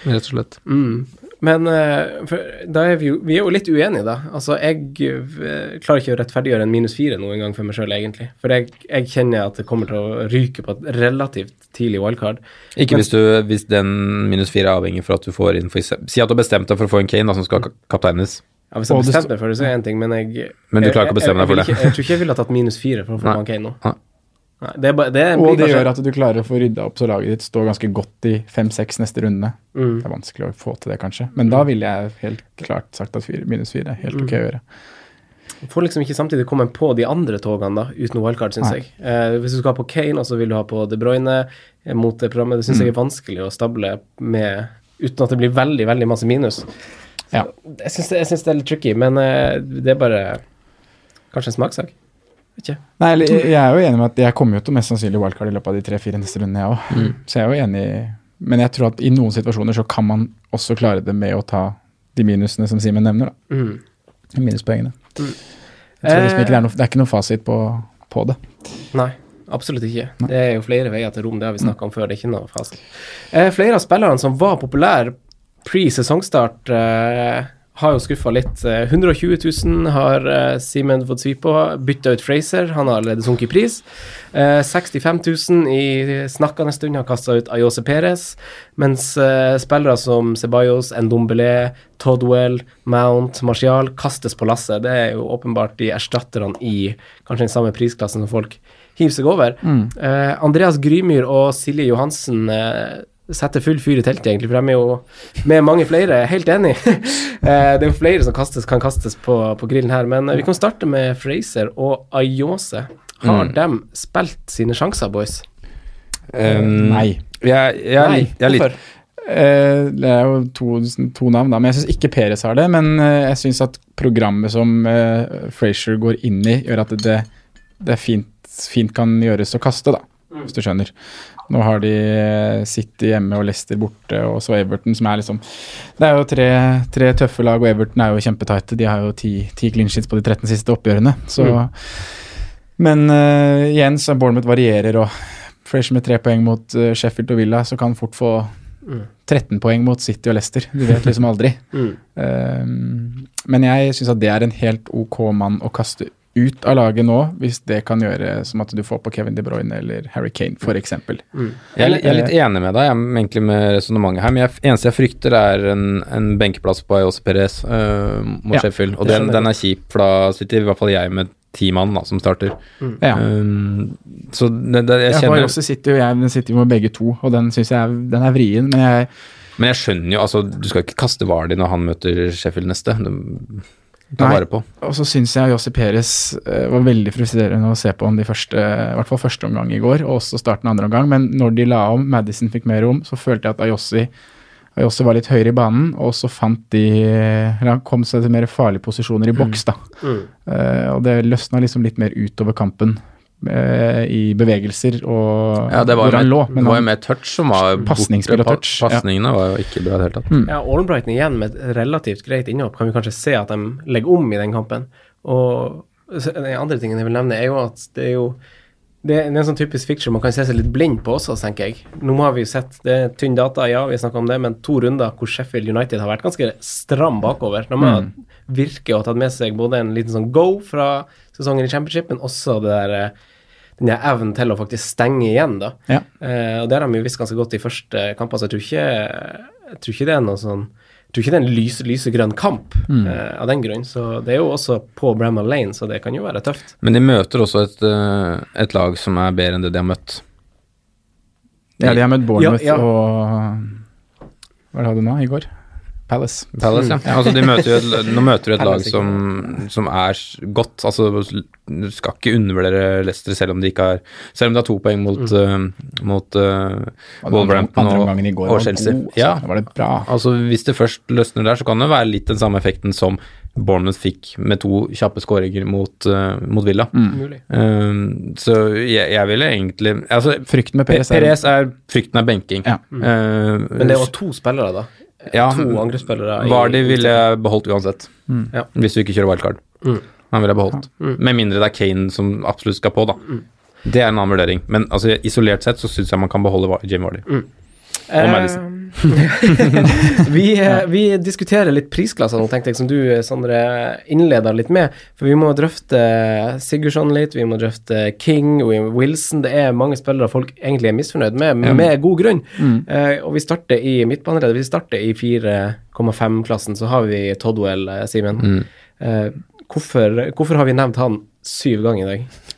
rett og slett. Mm. Men eh, for, da er vi jo Vi er jo litt uenige, da. Altså, jeg eh, klarer ikke å rettferdiggjøre en minus fire noen gang for meg sjøl, egentlig. For jeg, jeg kjenner at det kommer til å ryke på et relativt tidlig wildcard. Ikke Men- hvis, du, hvis den minus fire er avhengig for at du får inn for Si at du har bestemt deg for å få en Kane da, som skal ka- kapteines. Ja, hvis jeg bestemte meg for det, så er det én ting, men jeg Men du klarer ikke å bestemme deg for det. jeg, jeg, jeg tror ikke jeg ville ha tatt minus fire for å få Nei. Van Kane nå. Nei. Nei, det det Og det kanskje- gjør at du klarer å få rydda opp så laget ditt står ganske godt i fem-seks neste runde. mm. Det er vanskelig å få til det, kanskje. Men da ville jeg helt klart sagt at fire, minus fire er helt ok å gjøre. Du Får liksom ikke samtidig komme på de andre togene da, uten wildcard, syns jeg. Eh, hvis du skal ha på Kane, og så vil du ha på De Bruyne eh, mot det programmet, det syns jeg er vanskelig å stable med uten at det blir veldig, veldig masse minus. Ja. Jeg syns det, det er litt tricky, men eh, det er bare kanskje en smakssak. Ikke. Nei, jeg er jo enig med at jeg kommer jo til mest sannsynlig wildcard i løpet av de tre-fire neste rundene, jeg òg. Så jeg er jo enig Men jeg tror at i noen situasjoner så kan man også klare det med å ta de minusene som Simen nevner. da. Mm. Minuspoengene. Jeg tror liksom ikke det, er noe, det er ikke noe fasit på, på det. Nei, absolutt ikke. Det er jo flere veier til rom, det har vi snakka om før. Det er ikke noe fasit. Eh, flere av spillerne som var populære pre-sesongstart, eh, har jo skuffa litt. Eh, 120 000 har eh, Simen fått svi på. Bytta ut Fraser, han har allerede sunket i pris. Eh, 65 000 i snakkende stund har kasta ut Ayose Perez, mens eh, spillere som Ceballos, Ndombele, Todwell, Mount, Martial kastes på lasset. Det er jo åpenbart de erstatterne i kanskje den samme prisklassen som folk hiver seg over. Eh, Andreas Grymyr og Silje Johansen eh, setter full fyr i teltet, egentlig, for de er jo med mange flere helt enig. eh, det er jo flere som kastes, kan kastes på, på grillen her, men eh, vi kan starte med Fraser og Ayose. Har Mm. de spilt sine sjanser, boys? Um, Nei. Jeg, jeg, Nei, jeg hvorfor? Eh, det er jo to, to navn, da. Men jeg syns ikke Perez har det. Men jeg syns at programmet som uh, Frazier går inn i, gjør at det, det er fint, fint kan gjøres å kaste, da. Hvis du skjønner. Nå har de eh, City hjemme og Leicester borte, og så Everton, som er liksom Det er jo tre, tre tøffe lag, og Everton er jo kjempetighte. De har jo ti, ti clean sheets på de 13 siste oppgjørene. Så Men uh, igjen, så Bournemouth varierer, og Fresh med tre poeng mot uh, Sheffield og Villa, så kan fort få 13 poeng mot City og Leicester. Du vet liksom aldri. Mm. Um, men jeg syns at det er en helt ok mann å kaste ut av laget nå, hvis det kan gjøre som at du får på Kevin De Bruyne eller Harry Kane, f.eks. Mm. Jeg er, litt- jeg er litt enig med deg jeg, er egentlig med resonnementet her, men jeg, eneste jeg frykter, er en, en benkeplass på Ayos Perez uh, mot Ja, Sheffield. Og den, den er kjip, for da sitter i hvert fall jeg med ti mann da, som starter. Ja. Um, så det, det, jeg kjenner også sitter jo jeg den sitter jo med begge to, og den syns jeg er, den er vrien. Men jeg, Men jeg skjønner jo, altså, du skal ikke kaste Vardi når han møter Sheffield neste. Du, ta vare på. og så syns jeg Jossi Perez eh, var veldig frustrerende å se på om de første, i hvert fall første omgang i går, og også starten av andre omgang. Men når de la om, Madison fikk mer rom, så følte jeg at Ayossi Ayossi var litt høyere i banen, og så fant de eller Han kom seg til mer farlige posisjoner i boks, da. Mm. Eh, og det løsna liksom litt mer utover kampen i bevegelser og Ja, det var hvor han lå. det var jo mer touch som var borte. Pasningsspill og Pa- touch, ja. Var jo ikke bra i det hele tatt. Mm. Ja, Albrighton igjen med et relativt greit innhopp. Kan vi kanskje se at de legger om i den kampen. Og den andre tingen jeg vil nevne, er jo at det er jo det er en sånn typisk fiction man kan se seg litt blind på også, tenker jeg. Nå har vi jo sett det er tynn data, ja, vi snakka om det, men to runder hvor Sheffield United har vært ganske stram bakover. De har virket å ha tatt med seg både en liten sånn go fra sesongen i Championship, men også det der den der evnen til å faktisk stenge igjen, da. Ja. Eh, og det har de jo visst ganske godt i første kamper, så jeg tror ikke, jeg tror ikke det er noe sånn jeg tror ikke det er en lyse, lysegrønn kamp Mm. eh, av den grunn. Så det er jo også på Bramall Lane, så det kan jo være tøft. Men de møter også et, eh, et lag som er bedre enn det de har møtt. Ja, de har møtt Bournemouth Ja, ja. og Hva hadde du nå i går? Palace. Palace, ja. Altså, de møter jo et, nå møter du et lag som, som er godt. Altså, du skal ikke undervurdere Leicester selv om de ikke har Selv om de har to poeng mot, Mm. uh, mot uh, Wolverhampton og, og Chelsea. god, altså. Ja, var det bra. altså hvis det først løsner der, så kan det være litt den samme effekten som Bournemouth fikk med to kjappe skåringer mot, uh, mot Villa. Mm. Um, så jeg, jeg ville egentlig altså, Frykten med Perez Perez er er frykten er benking. Ja. Uh, Men det var to spillere, da. Ja, to angrepsspillere. i- Vardy ville jeg beholdt uansett, Ja. hvis du ikke kjører wildcard. Mm. Han ville jeg beholdt. Med mindre det er Kane som absolutt skal på, da. Det er en annen vurdering. Men altså, isolert sett så syns jeg man kan beholde Jim Vardy. Eh, Madison. vi, eh, vi diskuterer litt prisklasser nå, tenkte jeg, som du, Sondre, innleda litt med. For vi må drøfte Sigurdsson litt, vi må drøfte King, Wilson. Det er mange spillere folk egentlig er misfornøyd med, med god grunn. Eh, og vi starter i midtbaneleddet. Vi starter i 4,5-klassen, så har vi Todwell, Simen. Mm. Uh, hvorfor, hvorfor har vi nevnt han syv ganger i dag?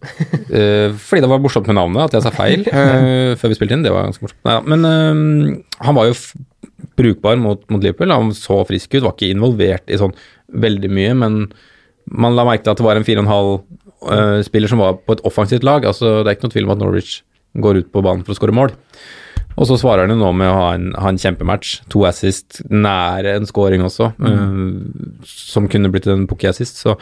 Eh, fordi det var morsomt med navnet, at jeg sa feil eh, før vi spilte inn. Det var ganske morsomt. Neida, men eh, han var jo brukbar mot, mot Liverpool. Han så frisk ut, var ikke involvert i sånn veldig mye, men man la merke til at det var en 4,5-spiller som var på et offensivt lag. altså Det er ikke noe tvil om at Norwich går ut på banen for å skåre mål. Og så svarer han jo nå med å ha en, ha en kjempematch. To assist, nære en scoring også, eh, som kunne blitt en pukki assist. Så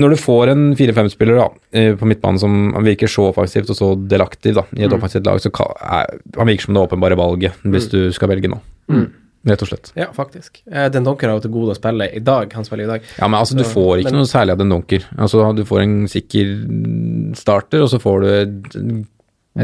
når du får en 4-5-spiller da, eh, på midtbanen som virker så offensivt og så delaktiv da, i et offensivt lag, så kan, er, han virker som det åpenbare valget hvis du skal velge nå. Rett og slett. Ja, faktisk. Eh, Den Donker har jo til gode å spille i dag. Han spiller i dag. Ja, men altså, du Så- får ikke men- noe særlig av den donker. Altså, du får en sikker starter, og så får du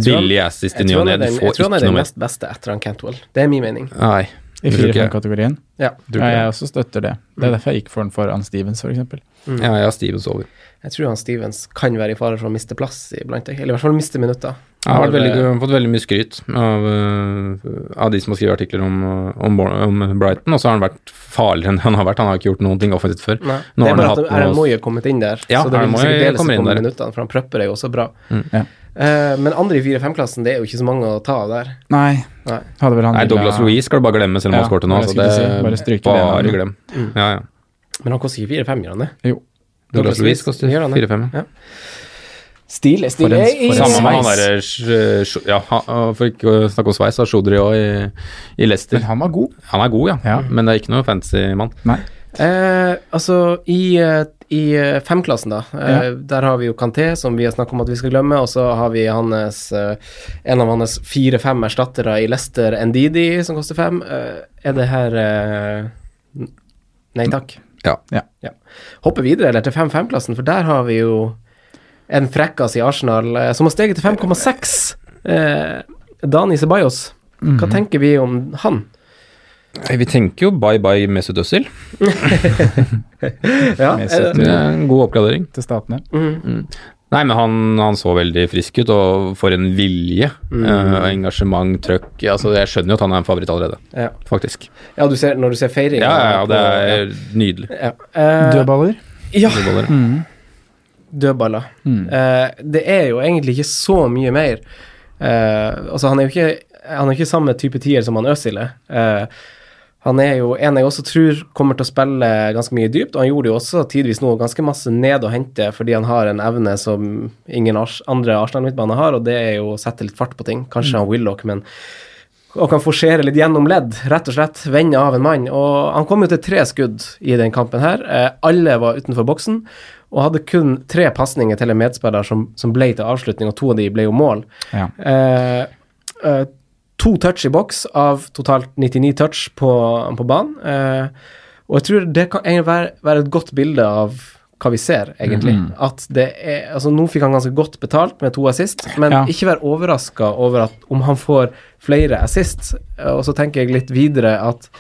billig assist i ny tror og ne. Du får ikke noe mer. jeg tror han er den mest nest beste etter han Cantwell. Det er min mening. Nei. I det tror ikke jeg. 4-5-kategorien. Ja. Ja, jeg også støtter det. Det er derfor jeg gikk for den foran Stevens, f.eks. Ja, jeg har Stevens over. Jeg tror han Stevens kan være i fare for å miste plass iblant, eller i hvert fall miste minutter. Jeg har, veldig, eh, fått veldig mye skryt av, uh, av de som har skrevet artikler om, om, om Brighton, og så har han vært farligere enn han har vært. Han har ikke gjort noen ting offensivt før. Nei. Nå det er han bare at Erlend Moye kommet inn der, Ja, så det vil sikkert dele seg inn på minuttene, for han prepper er jo også bra. Ja. Eh, men andre i 4-5-klassen, det er jo ikke så mange å ta av der. Nei, Nei. hadde vel han Nei, Douglas Louise skal du bare glemme, selv om Ja, han skårte nå. Så det si, bare stryke det bare glem. Ja, ja. Men han koster ikke 4-5, gjør han det? Jo. Douglas Louise koster Gjør han det? 4-5. Ja. Stilig, stilig. I- han sj- Ja, for ikke å snakke om sveis, har Sjodri òg i, i Leicester. Men han var god. Han er god, ja, Ja. men det er ikke noe fancy mann. Nei. Eh, altså, i, eh, i eh, femklassen, da, Ja. der har vi jo Kanté, som vi har snakket om at vi skal glemme, og så har vi hans, eh, en av hans fire-fem erstattere i Leicester, Ndidi, som koster fem. Eh, er det her eh, Nei takk. Ja. Ja. Hopper videre, eller til 5-5-klassen, for der har vi jo en frekkas i Arsenal eh, som har steget til 5,6. Eh, Dani Ceballos, Mhm. hva tenker vi om han? Vi tenker jo bye bye Mesut Özil. Ja, Mesut. er det- er en god oppgradering. Til statene. Mhm. Nei, men han, han så veldig frisk ut, og for en vilje. eh, engasjement, trøkk. Altså, jeg skjønner jo at han er en favoritt allerede, ja. faktisk. ja, du ser, når du ser feiring? Ja, ja, ja, det er nydelig. ja. Uh, Dødballer. Ja, Dødballer. Mm. dødballer. Mm. Eh, det er jo egentlig ikke så mye mer. Eh, altså, han er jo ikke Han er ikke samme type tier som han Øzil er. Eh, han er jo en jeg også tror kommer til å spille ganske mye dypt, og han gjorde jo også tidvis nå ganske masse ned å hente fordi han har en evne som ingen andre Arsenal-midtbane har, og det er jo å sette litt fart på ting. Kanskje han Willoch, men og kan forsere litt gjennom ledd, rett og slett. Vende av en mann. Og han kom jo til tre skudd i den kampen her. Eh, alle var utenfor boksen, og hadde kun tre pasninger til en medspiller som, som ble til avslutning, og to av de ble jo mål. Ja. Eh, eh, to touch i boks av totalt 99 touch på, på banen. Eh, og jeg tror det kan være, være et godt bilde av hva vi ser, egentlig. Mhm. At det er Altså, nå fikk han ganske godt betalt med to assist, men Ja. ikke vær overraska over at om han får flere assist. Og så tenker jeg litt videre at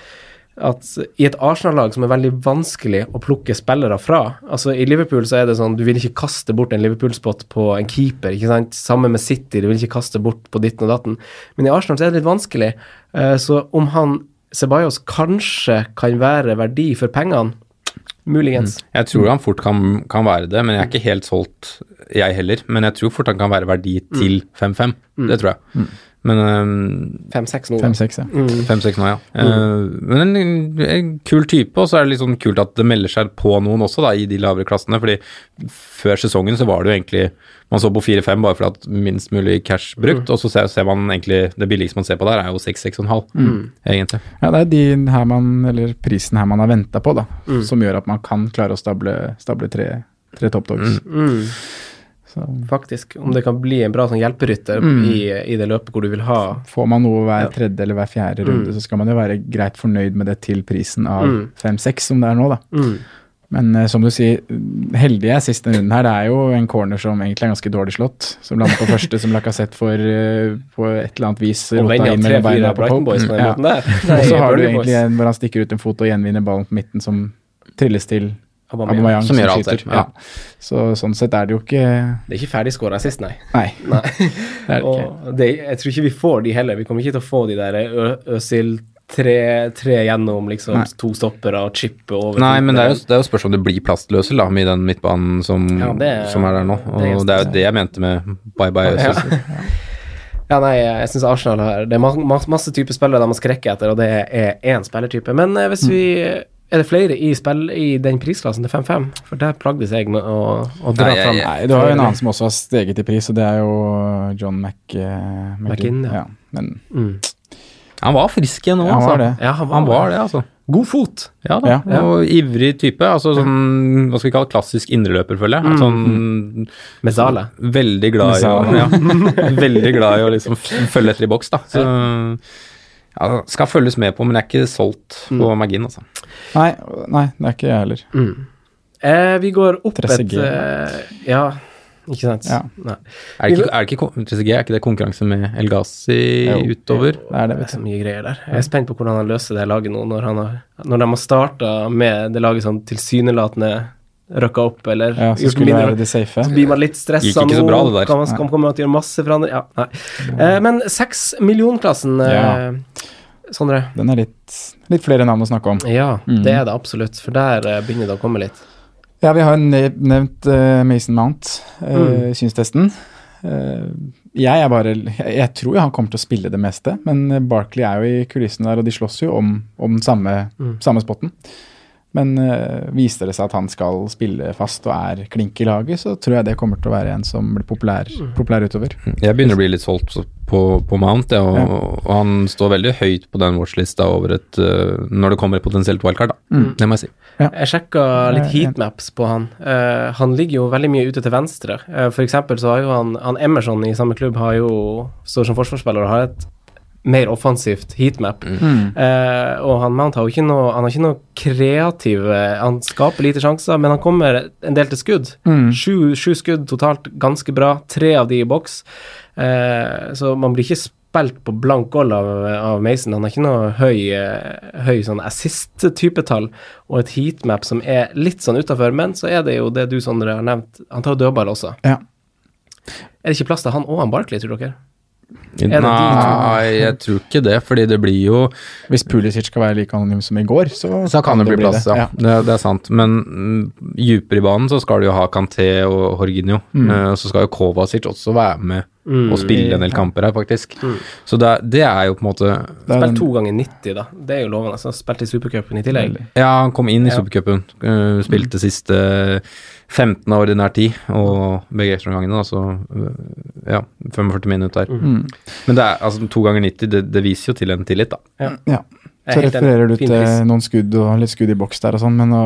at i et Arsenal-lag som er veldig vanskelig å plukke spillere fra Altså I Liverpool så er det sånn du vil ikke kaste bort en Liverpool-spot på en keeper. ikke sant? Samme med City, du vil ikke kaste bort på ditten og datten. Men i Arsenal så er det litt vanskelig. Eh, så om han Ceballos kanskje kan være verdi for pengene. Muligens. Jeg tror han fort kan, kan være det, men jeg er ikke helt solgt, jeg heller. Men jeg tror fort han kan være verdi til 5-5. Det tror jeg. Men øhm, 5-6 nå. Fem-seks, ja. 5-6 nå, ja. Eh, men en, en kul type, og så er det litt sånn kult at det melder seg på noen også, da, i de lavere klassene. fordi før sesongen så var det jo egentlig Man så på 4-5 bare for at minst mulig cash brukt, og så ser, ser man egentlig Det billigste man ser på der, er jo 6-6,5, egentlig. Ja, det er de her man, eller prisen her man har venta på, da, som gjør at man kan klare å stable, stable tre, tre toppdogs. Mm, Så faktisk. Om det kan bli en bra sånn hjelperytter i, i det løpet hvor du vil ha får man noe hver tredje eller hver fjerde runde, så skal man jo være greit fornøyd med det til prisen av Mm. 5-6, som det er nå, da. mm. Men uh, som du sier, heldig er siste runden her. Det er jo en corner som egentlig er ganske dårlig slått. Som lander på første, som Lacassette får uh, på et eller annet vis rota inn mellom beina på Pope. Boys Ja. Og så har du egentlig en hvor han stikker ut en fot og gjenvinner ballen på midten, som trilles til Aubameyang. Aubameyang, Som gjør alt skyter. der, ja. Så sånn sett er det jo ikke Det er ikke ferdig ferdigskåra sist, nei. Nei, nei. det det. Og det, jeg tror ikke vi får de heller. Vi kommer ikke til å få de der Ø- Øsil tre, tre gjennom liksom Nei. to stoppere og chippe over. Nei, men det er jo, det er jo spørsmål om det blir plastløsel da, med den midtbanen som, Ja, det er- som er der nå. det Og er det er jo det jeg mente med bye bye. Øsil. Øzil. Ja, nei, jeg syns Arsenal har Det er ma- ma- masse typer spillere de må skrekke etter, og det er én spillertype. Men eh, hvis vi Er det flere i, spill, i den prisklassen til 5-5? For der plagdes jeg med å, å dra Nei, fram. Nei, du har jo en annen som også har steget i pris, og det er jo John Mac, uh, McInn, ja. ja. Men Mm. Han var frisk igjen nå, Ja, han altså. var det. Ja, han var, Han var det, altså. God fot. Ja da. Ja. Og ivrig type. Altså sånn, hva skal vi kalle klassisk indreløper, føler jeg. Sånn Mezale. veldig glad i å ja, Veldig glad i å liksom følge etter i boks, da. Så ja, skal følges med på, men jeg er ikke solgt på Magin, altså. nei, nei, det er ikke jeg heller. Mm. Eh, vi går opp et eh, Ja, ikke sant? Ja. Nei. Er det ikke, er det ikke, kon- TCG, er ikke det konkurranse med El Ghazi Jo. utover? Det er det, Det er så mye greier der. Jeg er spent på hvordan han løser det laget nå, når, han har, når de har starta med det laget som tilsynelatende røkka opp, eller Ja, så gjort mindre- være det safe. Så blir man litt stressa nå. bra, det der. Kan man, kan man komme til å gjøre masse forandringer? Ja, nei. Eh, men seks millionklassen, eh, Sondre? Den er litt, litt flere navn å snakke om. Ja, Mm. det er det absolutt. For der eh, begynner det å komme litt. Ja, vi har nev nevnt uh, Mason Mount, uh, Mm. synstesten. Uh, jeg er bare jeg, jeg tror han kommer til å spille det meste, men Barkley er jo i kulissene der, og de slåss jo om, om samme, Mm. samme spotten. Men uh, viser det seg at han skal spille fast og er klink i laget, så tror jeg det kommer til å være en som blir populær, Mm. populær utover. Jeg begynner å bli litt solgt på, på Mount, ja, og, Ja. og han står veldig høyt på den watchlista over et øh, Når det kommer et potensielt wildcard, da. Mm. Det må jeg si. Jeg sjekka litt Ja, ja. heatmaps på han. Uh, han ligger jo veldig mye ute til venstre. Uh, for eksempel så har jo han, han Emerson i samme klubb har jo står som forsvarsspiller og har et mer offensivt heatmap. Eh, og han Mount har jo ikke noe Han har ikke noe kreativ Han skaper lite sjanser, men han kommer en del til skudd. Mm. Sju, sju skudd totalt, ganske bra. Tre av de i boks. Uh, så man blir ikke spilt på blank gold av, av Mason. Han har ikke noe høy, eh, høy sånn assist-type tall, og et heatmap som er litt sånn utafor. Men så er det jo det du, Sondre, har nevnt. Han tar jo dødball også. Ja. Er det ikke plass til han og han Barkley, tror dere? Det Nei, jeg tror ikke det, fordi det blir jo Hvis Pulisic skal være like anonym som i går, så, Så kan det bli plass, ja. ja. Det, det er sant. Men mm, dypere i banen så skal du jo ha Kanté og Jorginho. Mm. Eh, så skal jo Kovacic også være med Mm. og spille en del kamper her, faktisk. Så det, er- det er jo på en måte Det Spilt to ganger 90, da. Det er jo lovende. Så spilt i supercupen i tillegg. Ja, han kom inn i Ja. supercupen. eh, spilte siste 15 av ordinær tid, og begge ekstraomgangene, så eh, ja, 45 minutter der. Mm. Men det er altså to ganger 90, det, det viser jo til en tillit, da. Ja. ja. Så er refererer du til pris. noen skudd og litt skudd i boks der og sånn, men nå,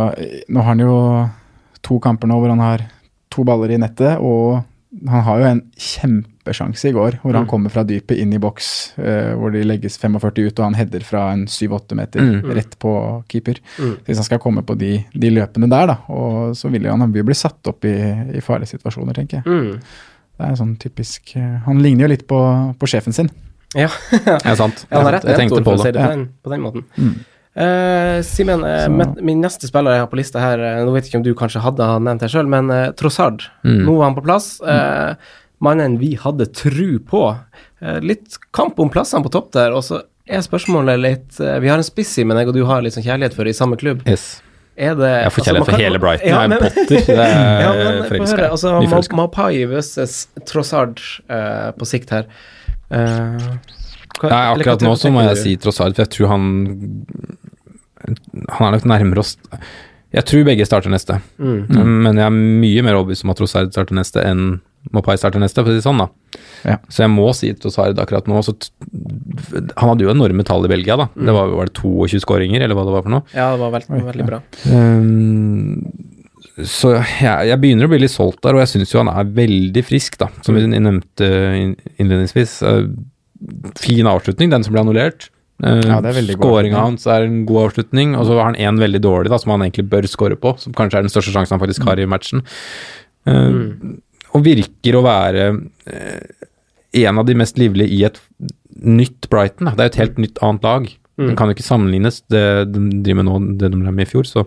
nå har han jo to kamper nå hvor han har to baller i nettet, og han har jo en kjempesjanse i går hvor han Mm. kommer fra dypet inn i boks, uh, hvor de legges 45 ut, og han header fra en 7-8 meter Mm. rett på keeper. Mm. Hvis han skal komme på de, de løpene der, da, og så vil han, han vil bli satt opp i, i farlige situasjoner, tenker jeg. Mm. Det er sånn typisk uh, Han ligner jo litt på, på sjefen sin. Ja. Det er sant. Ja, han har rett jeg tenkte på for å si det. det på den, på den måten. Mm. Eh, Simen, uh, min, neste spiller jeg har på lista her, uh, nå vet jeg ikke om du kanskje hadde han nevnt her sjøl, men uh, Trossard. Mm. Nå er han på plass. Eh, mannen vi hadde tru på. Litt kamp om plassene på topp der, og så er spørsmålet litt Vi har en spiss i, men jeg og du har litt sånn kjærlighet for i samme klubb. Yes. Er det Jeg får altså, kjærlighet altså, for hele Brighton. Ja, jeg men- er Potter. Det er ja, men forelska. Altså, Ma- Mapai versus Trossard på sikt her. Hva- Nei, akkurat nå så må jeg si Trossard, for jeg tror han Han er nok nærmere oss Jeg tror begge starter neste, Mm. men jeg er mye mer overbevist om at Trossard starter neste enn Mopai starter neste, for å si det sånn, da. Ja. Så jeg må si Trossard akkurat nå. Så t han hadde jo enorme tall i Belgia, da. Det var, var det 22 skåringer, eller hva det var for noe. Ja, det var veldig, veldig bra. Um, så jeg, jeg begynner å bli litt solgt der, og jeg syns jo han er veldig frisk, da, som vi nevnte innledningsvis. Eh, fin avslutning, den som ble annullert. Uh, Ja, Skåringa hans er en god avslutning, og så har han én veldig dårlig, da, som han egentlig bør skåre på, som kanskje er den største sjansen han faktisk har i matchen. Mm. Og virker å være eh, en av de mest livlige i et nytt Brighton. Da. Det er jo et helt nytt annet lag. Det kan jo ikke sammenlignes, det de driver med nå, det de drev med i fjor. Så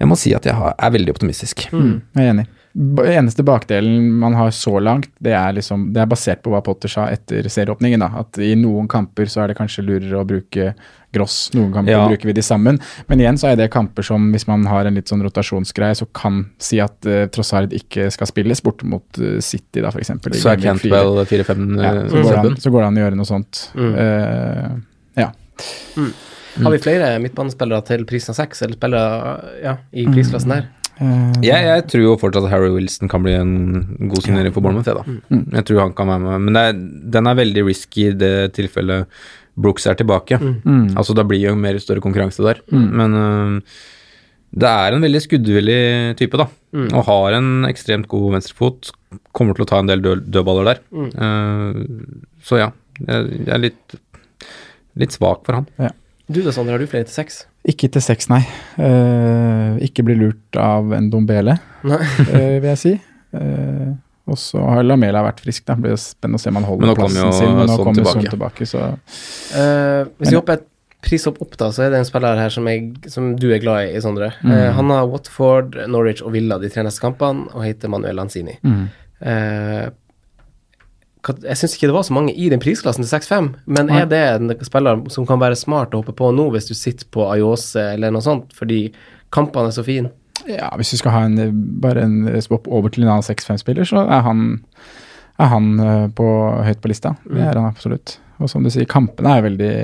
jeg må si at jeg er veldig optimistisk. Jeg er enig. Eneste bakdelen man har så langt, det er, liksom, det er basert på hva Potter sa etter serieåpningen. Da. At i noen kamper så er det kanskje lurere å bruke Gross, noen kamper Ja. bruker vi de sammen. Men igjen så er det kamper som hvis man har en litt sånn rotasjonsgreie, så kan si at uh, Trossard ikke skal spilles bort mot uh, City, da f.eks. Så er Cantwell 4-5 ja, eh, så, går det an, så går det an å gjøre noe sånt. Mm. Uh, ja. Har vi flere midtbanespillere til prisen av seks, eller spillere ja, i prisklassen der? Eh, Jeg, jeg tror jo fortsatt at Harry Wilson kan bli en god signering for Bournemouth, jeg, da. Jeg tror han kan være med, men det er, den er veldig risky i det tilfellet Brooks er tilbake. mm. Altså Da blir jo mer større konkurranse der. Men uh, det er en veldig skuddvillig type, da. Og har en ekstremt god venstrefot. Kommer til å ta en del død, dødballer der. Uh, så ja, jeg, jeg er litt, litt svak for han. Du da, Sander, har du flere til seks? Ikke til seks, nei. Uh, ikke bli lurt av en Dombele, Nei. eh, vil jeg si. Uh, og så har Lamela vært frisk. Da. Det blir spennende å se om han holder plassen jo sin. Men nå kommer jo tilbake. Så Eh, hvis vi hopper et prishopp opp, da, så er det en spiller her som, jeg, som du er glad i, Sondre. Mm. Han har Watford, Norwich og Villa de tre neste kampene, og heter Manuel Lanzini. mm. Eh, jeg syns ikke det var så mange i den prisklassen til 6-5, men er det en spiller som kan være smart å hoppe på nå hvis du sitter på Ayose eller noe sånt, fordi kampene er så fine? Ja, hvis du skal ha en, bare en swap over til en annen 6-5-spiller, så er han, er han eh, på, høyt på lista. Det er han absolutt. Og som du sier, kampene er veldig,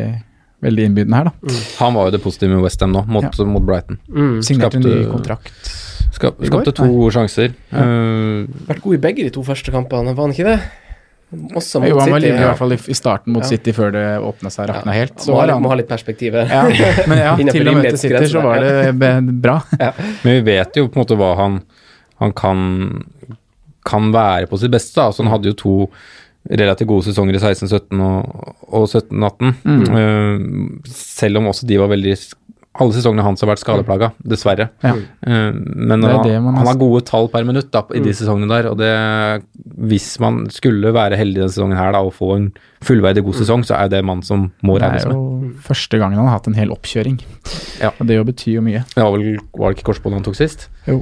veldig innbydende her, da. Han var jo det positive med Westham nå, mot, mot Brighton. Mm. Signerte en ny kontrakt. Skap, skapte to Nei. sjanser. Eh, Vært god i begge de to første kampene, var han ikke det? Også mot Jo, han var City. livlig i hvert fall i, starten mot Ja. City før det åpna seg rakna helt. Så må, ha litt- han- må ha litt perspektiv. her. Ja, men ja, til å møte City så var det bra. Men vi vet jo på en måte hva han, han kan, kan være på sitt beste. Altså, han hadde jo to relativt gode sesonger i 16-17 og, og 17-18. Mm. selv om også de var veldig Alle sesongene hans har vært skadeplaga, dessverre. Ja. Eh, men Det er han, det han har- gode tall per minutt da, i de sesongene der. Og det, hvis man skulle være heldig denne sesongen her da, og få en fullverdig god sesong, så er det mann som må Det regnes er med. jo første gangen han har hatt en hel oppkjøring. Ja. Og det jo betyr jo mye. Ja, var, vel, var det ikke korsbåndet han tok sist? Jo,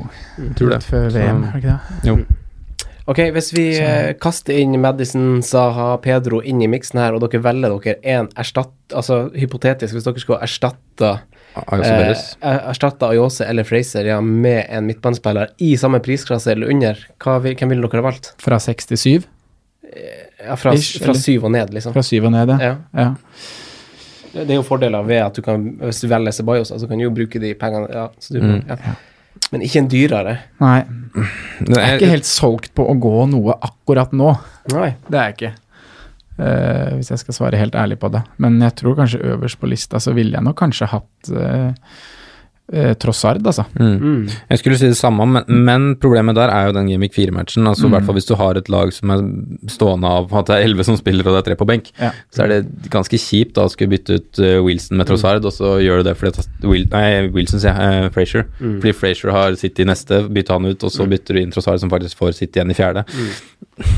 Tror det. før VM, er det ikke det? Jo. Ok, hvis vi så. kaster inn Madison, Saha, Pedro inn i miksen her, og dere velger dere en erstatt... Altså hypotetisk, hvis dere skulle erstatte Ayose eh, Erstatta Ayose eller Fraser ja, med en midtbanespiller i samme prisklasse eller under, vil- hvem ville dere ha valgt? Fra seks til syv? Ja, fra, Ish, fra eller? syv og ned, liksom. Fra syv og ned, ja. Ja. Det er jo fordeler ved at du kan, hvis du velger Sebajos, så kan du jo bruke de pengene ja, så du, Mm. ja. Men ikke en dyrere. Nei, jeg er ikke helt solgt på å gå noe akkurat nå. Nei. Det er jeg ikke. Uh, hvis jeg skal svare helt ærlig på det. Men jeg tror kanskje øverst på lista så ville jeg nok kanskje hatt uh, Trossard, altså. Mm. Mm. Jeg skulle si det samme, men, men problemet der er jo den Gimmick 4-matchen. Altså, I hvert fall hvis du har et lag som er stående av at det er elleve som spiller og det er tre på benk, Ja. så er det ganske kjipt da å skulle bytte ut eh, Wilson med Trossard, og så gjør du det fordi Will, Nei, Wilson, sier jeg. Uh, Frazier. Fordi Frazier har City i neste, bytte han ut, og så bytter du inn Trossard som faktisk får City igjen i fjerde.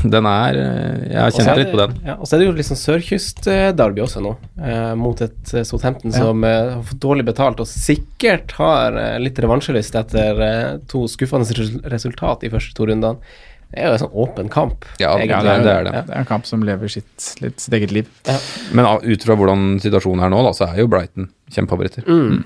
Den er eh, Jeg har kjent litt på den. Ja, og så er det jo sånn sørkyst-derby også nå, eh, mot et Southampton ja. som eh, har fått dårlig betalt og sikkert har eh, litt revansjelyst etter eh, to skuffende resultat i første to rundene. Det er jo en sånn åpen kamp. Ja, ja, det er- det er det. Det er en kamp som lever sitt, litt, sitt eget liv. Men av- ut fra hvordan situasjonen er nå, da, så er jo Brighton kjempefavoritter. Mm.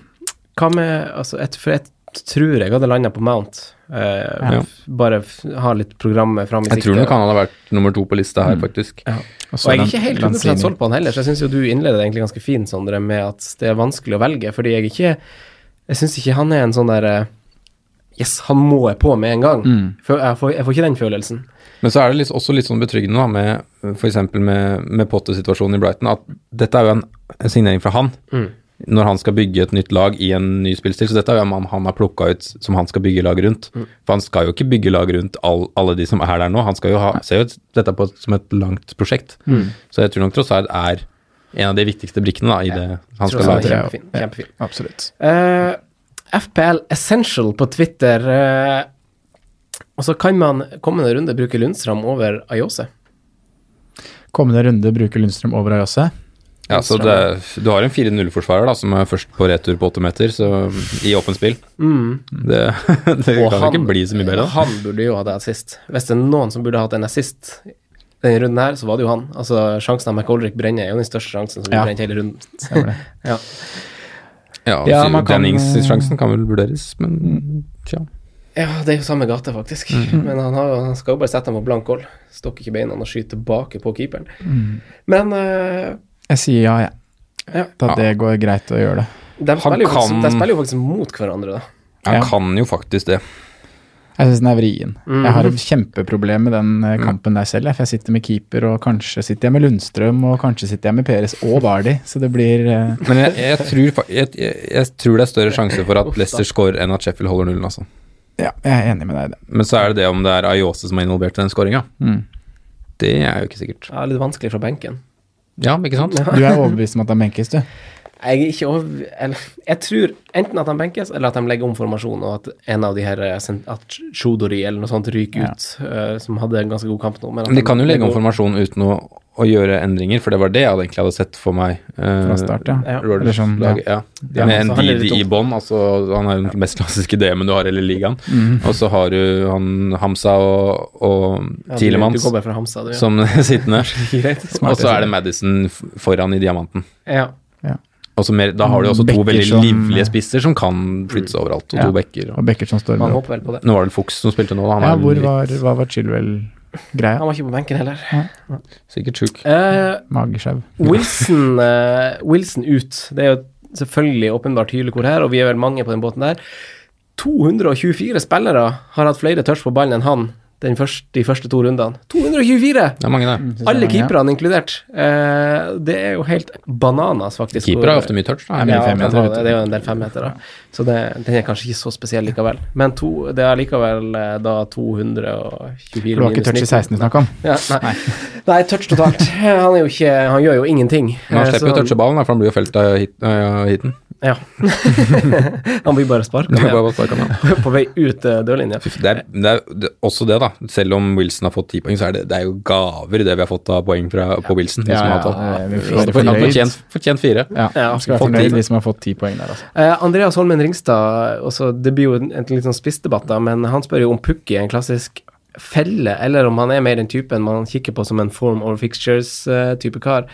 Hva med altså, et, For jeg tror jeg hadde landa på Mount. Eh, Ja. Bare f ha litt programmet fram i Jeg tror nok han hadde vært nummer to på lista her, faktisk. Og Og jeg er ikke helt 100 solgt på han heller, så jeg syns jo du innleder egentlig ganske fint, Sondre, med at det er vanskelig å velge, fordi jeg ikke Jeg syns ikke han er en sånn derre Yes, han må jeg på med en gang. Mm. For jeg, får, jeg får ikke den følelsen. Men så er det litt, også litt sånn betryggende da, med f.eks. med, med Potter-situasjonen i Brighton, at dette er jo en, en signering fra han. Mm. Når han skal bygge et nytt lag i en ny spillstil. Så dette er jo en mann han har plukka ut som han skal bygge lag rundt. Mm. For han skal jo ikke bygge lag rundt all, alle de som er der nå. Han skal jo ha, ser jo dette på, som et langt prosjekt. Mm. Så jeg tror nok tross alt er en av de viktigste brikkene da, i det han Tror skal lage. er Kjempefin. Ja. Absolutt. Uh, FPL Essential på Twitter. Uh, og så kan man kommende runde bruke Lundstrøm over Ayose. Kommende runde bruke Lundstrøm over Ayose. Ja, så det, du har en 4-0-forsvarer da, som er først på retur på 8 meter, så i åpent spill. Mm. Det, det kan han- ikke bli så mye bedre. Han burde jo hatt assist. Hvis det er noen som burde hatt en assist denne runden her, så var det jo han. Altså, Sjansen av McOldrick brenner er jo den største sjansen som blir Ja. brent hele runden. Ja. Ja, Ja, man kan- Dennings-sjansen kan vel vurderes, men tja. ja, det er jo samme gate, faktisk. Mm. Men han, har, han skal jo bare sette ham på blank gold. Stokker ikke beina og skyter tilbake på keeperen. Mm. Men eh, Jeg sier ja, jeg. Ja. At det går greit å gjøre det. de, spiller jo faktisk, kan- de spiller jo faktisk mot hverandre, da. Han Ja. kan jo faktisk det. Jeg syns den er vrien. Mm. Jeg har et kjempeproblem med den eh, kampen der selv. For jeg sitter med keeper, og kanskje sitter jeg med Lundstrøm, og kanskje sitter jeg med Peres og Vardi. Så det blir uh... Men jeg, jeg, tror, jeg, jeg, jeg tror det er større sjanse for at Leicester scorer enn at Sheffield holder nullen, altså. Ja, jeg er enig med deg i det. Men så er det det om det er Ayose som er involvert i den skåringa. Mm. Det er jo ikke sikkert. Ja, litt vanskelig fra benken. Ja, ikke sant? Du er overbevist om at han benkes, du? Jeg er ikke over... Eller, jeg tror enten at han benkes, eller at de legger om formasjonen, og at en av de her eh, At Shodori eller noe sånt ryker Ja. ut, uh, som hadde en ganske god kamp nå. men Men de kan jo legge om formasjonen uten å, å gjøre endringer, for det var det jeg egentlig hadde sett for meg. eh, Fra start, ja. Ja. Rodgers Eller sånn, lag, ja. Ja, Med en Didi i bånn, altså han er jo den mest klassiske DM-en du har i hele ligaen. Mm. Og så har du han Hamza og, og Ja, Tilemans Hamstad, du. Ja. som sittende. Og så er det Madison foran i diamanten. Ja. Så mer, da har du også to veldig som- livlige spisser som kan flytte seg overalt, og Ja. to bekker. Og Becker som står Man håper vel på det. Nå var det Fuchs som spilte nå, da. Han Ja, hvor litt- var, hva var Chilwell-greia? Han var ikke på benken heller. sikkert sjuk. Uh, Magesjau. Wilson, uh, Wilson ut. Det er jo selvfølgelig åpenbart hylekor her, og vi er vel mange på den båten der. 224 spillere har hatt flere touch på ballen enn han første, de første to rundene. 224! Det er mange, det. Synes Alle keeperne inkludert. Eh, det er jo helt bananas, faktisk. Keeper har ofte mye touch, da. Ja, femmeter, det, det er jo en del femmeter, da. Så det, den er kanskje ikke så spesiell likevel. Men to, det er likevel eh, da 224 minus 19. Du har ikke touch i 16 du snakker om? Ja, nei. nei, touch totalt. Han, er jo ikke, han gjør jo ingenting. Men han Eh, slipper jo å touche ballen, for han blir jo felt av hit, av hiten. Ja. han blir bare sparka sparke på vei ut eh, dørlinja. Det er, det er også det, da. Selv om Wilson har fått ti poeng, så er det, det er jo gaver det vi har fått av poeng fra, på Wilson. Ja, Ja, ja, ja, Han fortjent, fortjent fire. Ja, Ja, skal være fornøyd, de som har fått ti poeng der, altså. Eh, Andreas Holmen Ringstad, også, det blir jo en, en litt sånn spissdebatt, da, men han spør jo om Pukki er en klassisk felle, eller om han er mer den typen man kikker på som en form over fixtures-type kar.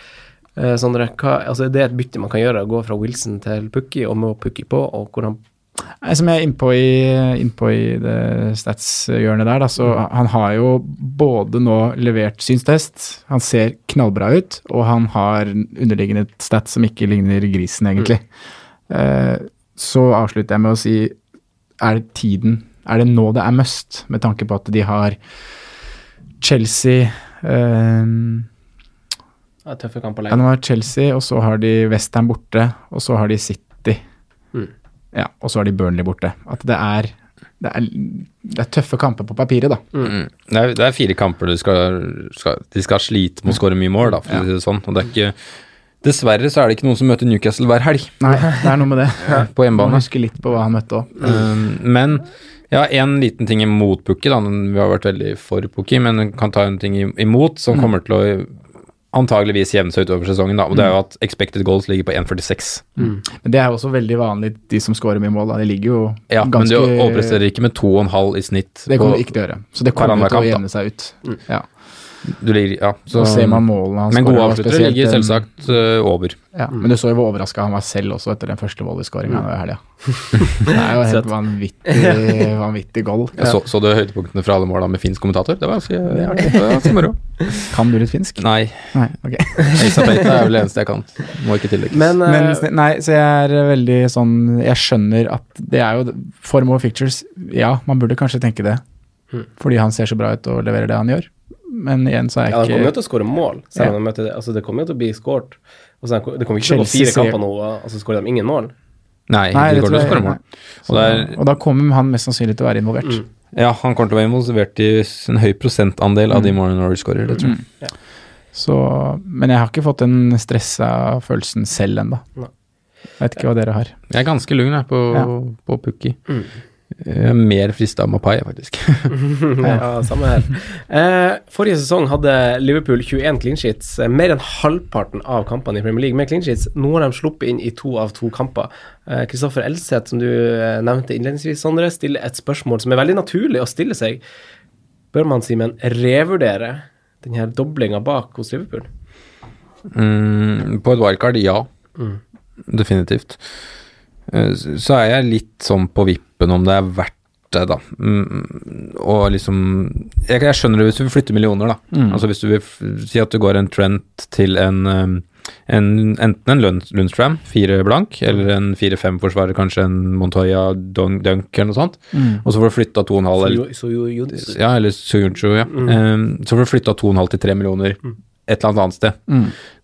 Eh, Sondre, hva, altså det er et bytte man kan gjøre, å gå fra Wilson til Pukki, og med Pukki på, og hvordan Nei, Som jeg er innpå i, innpå i det stats-hjørnet der, da, så han har jo både nå levert synstest, han ser knallbra ut, og han har underliggende stats som ikke ligner grisen, egentlig. Eh, så avslutter jeg med å si er det tiden Er det nå det er must, med tanke på at de har Chelsea eh, ja, tøffe kamper Ja, nå har Chelsea, og så har de Westham borte, og så har de City. Mm. Ja, og så har de Burnley borte. At det er, det er, det er tøffe kamper på papiret, da. Mm. Det, er, det er fire kamper du skal, skal De skal slite med å skåre mye mål, da, for å si det sånn. Og det er ikke Dessverre så er det ikke noen som møter Newcastle hver helg Nei, det er noe med det. på Man hjemmebane. husker litt på hva han møtte òg. Um, men ja, en liten ting imot Pukki, da. Vi har vært veldig for Pukki, men kan ta en ting imot som kommer til å antageligvis jevne seg utover sesongen, da. Og det er jo at expected goals ligger på 1,46. Men det er jo også veldig vanlig, de som scorer mye mål. Da. De ligger jo Ja, men ganske du overpresterer ikke med 2,5 i snitt. Det kommer vi ikke til å gjøre. Så det kommer til å jevne seg ut. Ja. Du ligger, ja, Så ser man målene han Men gode avslutter avsluttere ligger selvsagt uh, over. Ja, Men du så jo hvor overraska han var selv også etter den første volleyskåringa i helga. Det er jo helt vanvittig, vanvittig goal. Ja. så, så du høydepunktene fra alle måla med finsk kommentator? Det var ganske moro. Kan du litt finsk? Nei, Nei, okay. Elisabetha er vel det eneste jeg kan. Må ikke tillegges. Men, uh, Men nei, så jeg er veldig sånn Jeg skjønner at det er jo For more pictures, ja, man burde kanskje tenke det. Fordi han ser så bra ut og leverer det han gjør. Men igjen så er ja, de kommer jo til å skåre mål. Selv Ja. om de møter, det. altså, det kommer jo til å bli skåret. Altså, det kommer ikke til å gå fire kamper nå, og så skårer de ingen mål. Nei, Nei, de det går til å jeg- skåre mål. Og det er, Og da kommer han mest sannsynlig til å være involvert. ja, han kommer til å være involvert i en høy prosentandel av de målene Norwich skårer, det tror jeg. Så, men jeg har ikke fått den stressa følelsen selv ennå. Vet ikke hva dere har. Jeg er ganske lugn jeg, på, Ja. på Pukki. Jeg er mer frista av Mapai, faktisk. ja, samme her. Eh, forrige sesong hadde Liverpool 21 clean sheets. eh, Mer enn halvparten av kampene i Premier League med clean sheets. Nå har de sluppet inn i to av to kamper. Kristoffer Elseth, som du eh, nevnte innledningsvis, Sondre, stiller et spørsmål som er veldig naturlig å stille seg. Bør man, Simen, revurdere den her doblinga bak hos Liverpool? Mm, på et wildcard, ja. Definitivt. Eh, Så er jeg litt sånn på vippen om det er verdt det, da. Mm, og liksom jeg, jeg skjønner det hvis du vil flytte millioner, da. Altså hvis du vil si at du går en trend til en, um, en enten en Lundstram, fire blank, eller en fire-fem-forsvarer, kanskje en Montoya Dunk, Dunk eller noe sånt, og så får du flytta to og en halv ja, eller Suyunchu, ja. Um, så får du flytta 2,5 til 3 millioner et eller annet annet sted.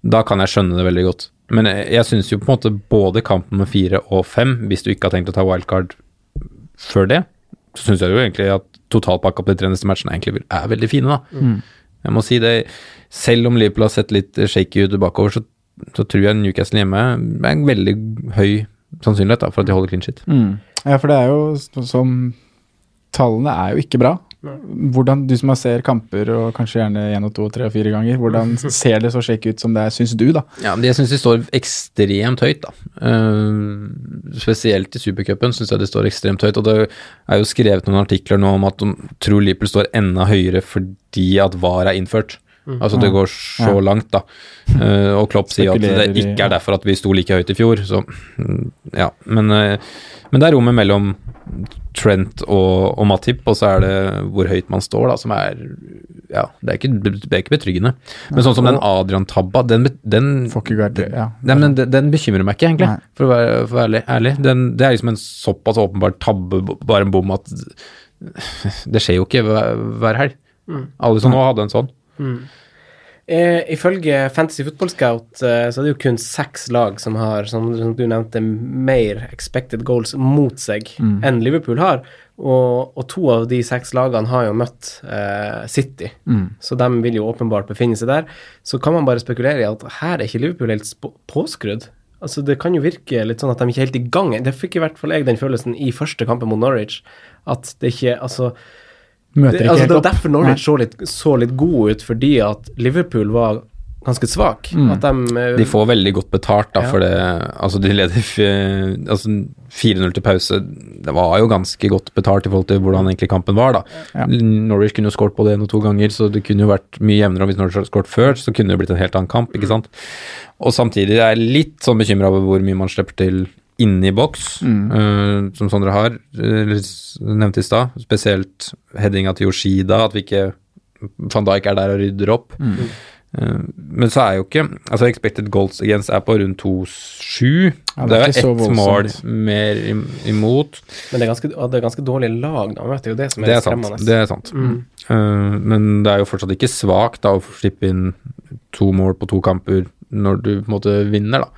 Da kan jeg skjønne det veldig godt. Men jeg, jeg syns jo på en måte både kampen med fire og fem, hvis du ikke har tenkt å ta wildcard før det, så syns jeg jo egentlig at totalpakka på de tre neste matchene egentlig er veldig fine, da. Jeg må si det, selv om Liverpool har sett litt shaky ut bakover, så, så tror jeg Newcastle hjemme er en veldig høy sannsynlighet da, for at de holder clean shit. Ja, for det er jo som Tallene er jo ikke bra. Hvordan, Du som har ser kamper og kanskje gjerne én og to og tre og fire ganger, hvordan ser det så slik ut som det er, syns du, da? Ja, men jeg syns de står ekstremt høyt, da. Uh, spesielt i supercupen syns jeg de står ekstremt høyt. Og det er jo skrevet noen artikler nå om at de tror Liverpool står enda høyere fordi at VAR er innført. Altså det går så Ja. langt, da. Uh, og Klopp sier at det ikke er derfor at vi sto like høyt i fjor, så mm, ja. Men, eh, men det er rommet mellom Trent og, og Matip, og så er det hvor høyt man står, da, som er Ja, det er ikke, det er ikke betryggende. Men sånn som den Adrian-tabba, den, den ja. Den, den bekymrer meg ikke, egentlig, Nei. for å være, for å være ærlig. ærlig. Den, det er liksom en såpass åpenbar tabbe, bare en bom, at det skjer jo ikke hver, hver helg. Alle som nå hadde en sånn. Eh, ifølge Fantasy Football Scout eh, så er det jo kun seks lag som har, som, som du nevnte, mer expected goals mot seg enn Liverpool har. Og, og to av de seks lagene har jo møtt eh, City, så de vil jo åpenbart befinne seg der. Så kan man bare spekulere i at her er ikke Liverpool helt påskrudd. Altså Det kan jo virke litt sånn at de ikke er helt i gang. Det fikk i hvert fall jeg den følelsen i første kampen mot Norwich. At det ikke Altså Møter det, ikke altså, helt det er opp. derfor Norwich så litt, så litt god ut, fordi at Liverpool var ganske svak. At de, eh, De får veldig godt betalt, da, Ja. for det Altså, de leder altså, 4-0 til pause. Det var jo ganske godt betalt i forhold til hvordan egentlig kampen var, da. Ja. Norwich kunne jo skåret både én og to ganger, så det kunne jo vært mye jevnere. Hvis Norwich hadde skåret før, så kunne det blitt en helt annen kamp, ikke sant. Og samtidig er jeg litt sånn bekymra over hvor mye man slipper til inni boks, eh, som Sondre har, eh, eller i stad. Spesielt headinga til Yoshida, at vi ikke Van Dijk er der og rydder opp. Eh, Men så er jo ikke Altså Expected goals against er på rundt 2-7. Ja, det er er ett mål mer imot. men det er ganske, det er ganske dårlige lag, da. Vet du, det er jo det som er, Det er sant. Det er sant. Eh, men det er jo fortsatt ikke svakt å slippe inn to mål på to kamper når du på en måte vinner, da.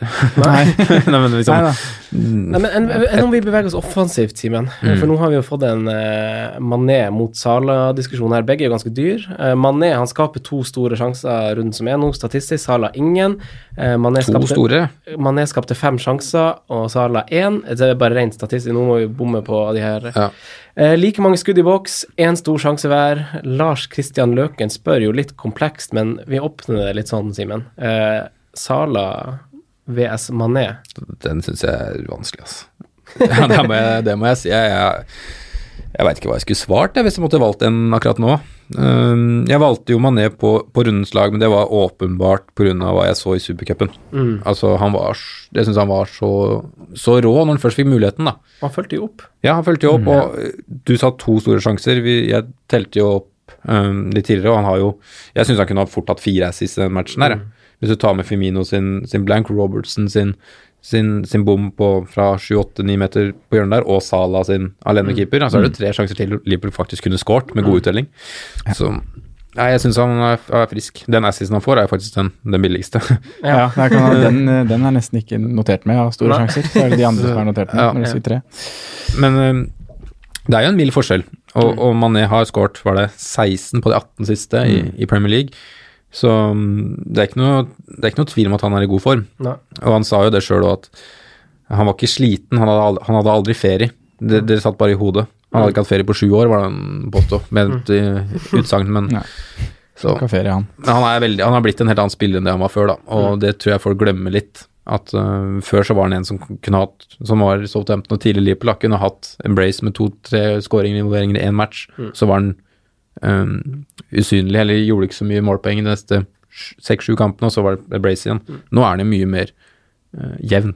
Nei, Nei, men liksom, Nei da. Nei, men enn en om vi beveger oss offensivt, Simen? Mm. For nå har vi jo fått en uh, Mané mot Sala-diskusjon her. Begge er jo ganske dyr. Uh, Mané han skaper to store sjanser rundt som er nå, statistisk. Sala ingen. Uh, Mané, to skapte, store. Mané skapte fem sjanser, og Sala én. Det er bare rent statistisk. Nå må vi bomme på de her. Ja. Uh, like mange skudd i boks, én stor sjanse hver. Lars Kristian Løken spør jo litt komplekst, men vi åpner det litt sånn, Simen. Eh, Sala VS Mané. Den syns jeg er vanskelig, altså. Ja, det, må jeg, det må jeg si. Jeg, jeg, jeg veit ikke hva jeg skulle svart jeg, hvis jeg måtte valgt en akkurat nå. Um, jeg valgte jo Mané på, på rundens lag, men det var åpenbart pga. hva jeg så i supercupen. Altså, han var Jeg syns han var så, så rå når han først fikk muligheten, da. Han fulgte jo opp. Ja, han fulgte jo opp, og eh, du sa to store sjanser. Vi, jeg telte jo opp um, litt tidligere, og han har jo Jeg syns han kunne ha fort hatt fire assists i den matchen her. jeg. Hvis du tar med Firmino sin, sin blank, Robertson sin, sin, sin bom på, fra 7-8-9 meter på hjørnet der, og Sala sin alenekeeper, så er det tre sjanser til Liverpool faktisk kunne skåret med god uttelling. Så Nei, jeg syns han er, frisk. Den assisten han får, er faktisk den, den billigste. Ja, der kan den, eh, den er nesten ikke notert med av store Nei. sjanser. Så er det de andre som er notert med. Ja. når du sier tre. Men det er jo en mild forskjell, og, og Mané har skåret var det 16 på de 18 siste i, i Premier League. Så det er, ikke noe, det er ikke noe tvil om at han er i god form. Nei. Og han sa jo det sjøl òg, at han var ikke sliten, han hadde aldri, han hadde aldri ferie. Det, det satt bare i hodet. Han hadde ikke hatt ferie på sju år, var det han påstod, med et utsagn. Men, Nei. så, ferie, han. men han, er veldig, han har blitt en helt annen spiller enn det han var før, da. Og det tror jeg folk glemmer litt. At uh, Før så var han en som kunne hatt Som var Southampton og tidlig Liverpool, lakken kunne hatt Embrace med to-tre skåringer involveringer i én match. Så var han øhm, usynlig, eller gjorde ikke så mye målpoeng i de neste sj- seks-sju kampene, og så var det brace igjen. Nå er han jo mye mer uh, jevn.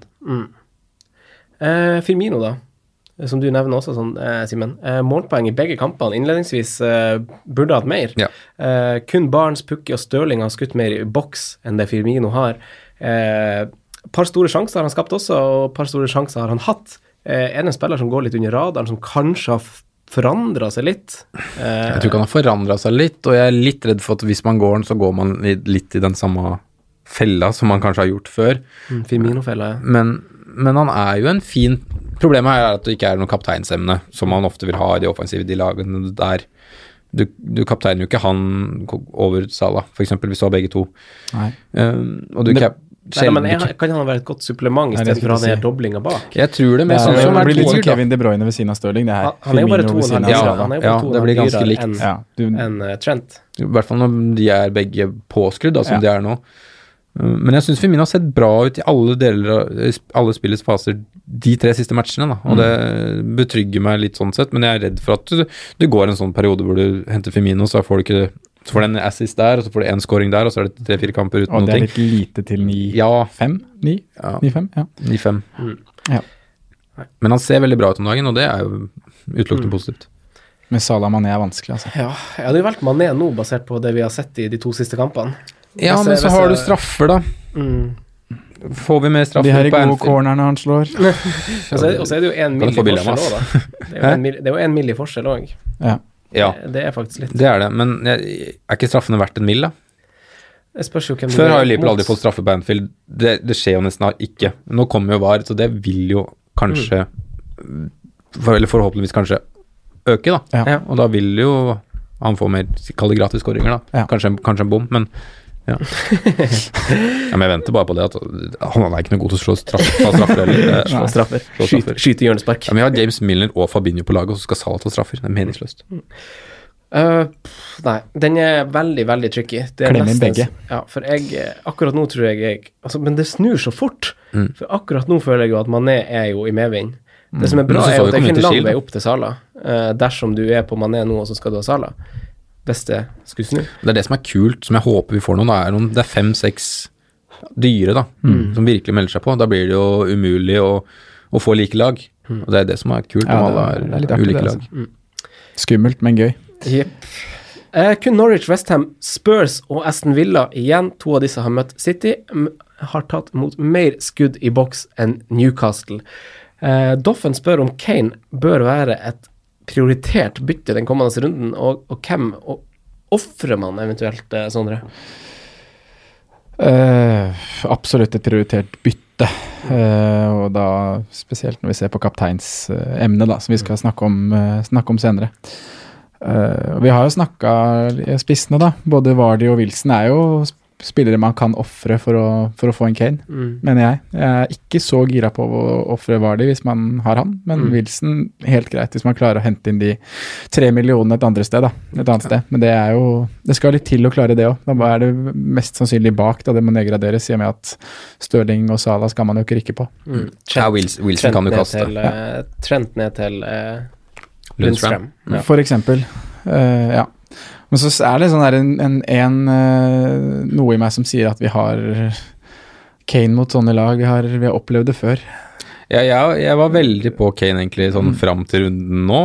Eh, Firmino, da. Som du nevner også, sånn, eh, Simen. Eh, målpoeng i begge kampene. Innledningsvis eh, burde hatt mer. Ja. Eh, kun Barnes, Pukki og Stirling har skutt mer i boks enn det Firmino har. Eh, par store sjanser har han skapt også, og par store sjanser har han hatt. Eh, det en spiller som går litt under radaren, som kanskje har forandra seg litt? Eh, Jeg tror ikke han har forandra seg litt, og jeg er litt redd for at hvis man går den, så går man litt i den samme fella som man kanskje har gjort før. mm, Firmino-fella, ja. Men, men han er jo en fin Problemet er at det ikke er noe kapteinsemne, som man ofte vil ha i de offensive de lagene der. Du, du kapteiner jo ikke han over Salah, f.eks., hvis du har begge to. Nei. Um, og du Men- Nei, men jeg, er, kan han være et godt supplement er istedenfor å ha den doblinga bak? Jeg tror det, men Det, sånn er, som det er blir litt som. Kevin De Bruyne ved siden av Stirling. Det er Han, han er jo bare to av Ja, han er jo ja, to det en blir ganske likt. enn Ja, enn, eh, Trent. I hvert fall når de er begge påskrudd, da, som Ja. de er nå. Uh, Men jeg syns Firmino har sett bra ut i alle deler av alle spillets faser de tre siste matchene, da. Og det betrygger meg litt sånn sett, men jeg er redd for at du, du går en sånn periode hvor du henter Firmino, så får du ikke Så får du en assist der, og så får du én scoring der, og så er det tre-fire kamper uten og noen det er ting. litt lite til 9-5? Ja, 9? ja 9-5? Ja. 9-5. Men han ser veldig bra ut om dagen, og det er jo utelukkende positivt. Men Salah Mané er vanskelig, altså. Ja, jeg hadde jo valgt Mané nå, basert på det vi har sett i de to siste kampene. Ja, jeg, men så har du straffer, da. Mm. Får vi mer straffer De her på gode Anfield? cornerne han slår. Og så er, og så er det jo en Kan mill i forskjell òg, da. Det er jo én en mill- i forskjell òg. Ja. Ja, Det er faktisk litt. det er det. Men er ikke straffene verdt en mil, da? Jeg spørs jo hvem Før har jo Liverpool aldri fått straffe på Anfield. Det, det skjer jo nesten ikke. Nå kommer jo VAR, så det vil jo kanskje for, Eller forhåpentligvis kanskje øke, da. Ja. Ja. Og da vil jo han få mer kall det gratis skåringer, da. Ja. Kanskje, kanskje en bom, men ja. ja. Men jeg venter bare på det at han er ikke noe god til å slå straff, slå straffer Eller, er- Slå straffer. Slå straffer. skyte hjørnespark. Ja, men vi har James Milner og Fabinho på laget, og så skal Salah ta straffer. Det er meningsløst. Uh, nei, den er veldig, veldig tricky. Det Klem inn begge. Ja, for jeg Akkurat nå tror jeg jeg altså, Men det snur så fort. Mm. For akkurat nå føler jeg jo at Mané er jo i medvind. Det som er bra, mm. er jo at det er ikke en lang vei opp til Sala. Uh, dersom du er på Mané nå, og så skal du ha Sala. Hvis skuespiller. Det er det som er kult, som jeg håper vi får noen. Det er, noen, det er fem-seks dyre da, Mm. som virkelig melder seg på. Da blir det jo umulig å, å få like lag. Mm. Og det er det som er kult Ja, om alle er- er er, artig, ulike det, lag. altså. Skummelt, men gøy. Yep. Eh, kun Norwich, Westham, Spurs og Aston Villa igjen. To av disse har møtt City. Har tatt mot mer skudd i boks enn Newcastle. Eh, Doffen spør om Kane bør være et prioritert bytte den kommende runden, og, og hvem ofrer man eventuelt, eh, Sondre? Uh, absolutt et prioritert bytte. Eh, og da spesielt når vi ser på kapteinsemnet, da, som vi skal snakke om, snakke om senere. Vi har jo snakka spissene, da. Både Vardi og Wilson er jo spillere man kan ofre for, å- for å få en Kane, Mm. mener jeg. Jeg er ikke så gira på å ofre Vardi hvis man har han, men Mm. Wilson helt greit hvis man klarer å hente inn de tre millionene et andre sted, da. Et annet sted. Men det er jo Det skal litt til å klare det òg. Da er det mest sannsynlig bak, da det må nedgraderes, i og med at Stirling og Salah skal man jo ikke rikke på. Mm. Ja, Wilson, Wilson kan du kaste. Til, ja. Trent ned til eh, Lundstrøm. Lundstrøm. Ja. For eksempel. Uh, ja. Men så er det sånn der en, en, en eh, noe i meg som sier at vi har Kane mot sånne lag. Vi har, vi har opplevd det før. Ja, jeg, jeg var veldig på Kane egentlig sånn fram til runden nå.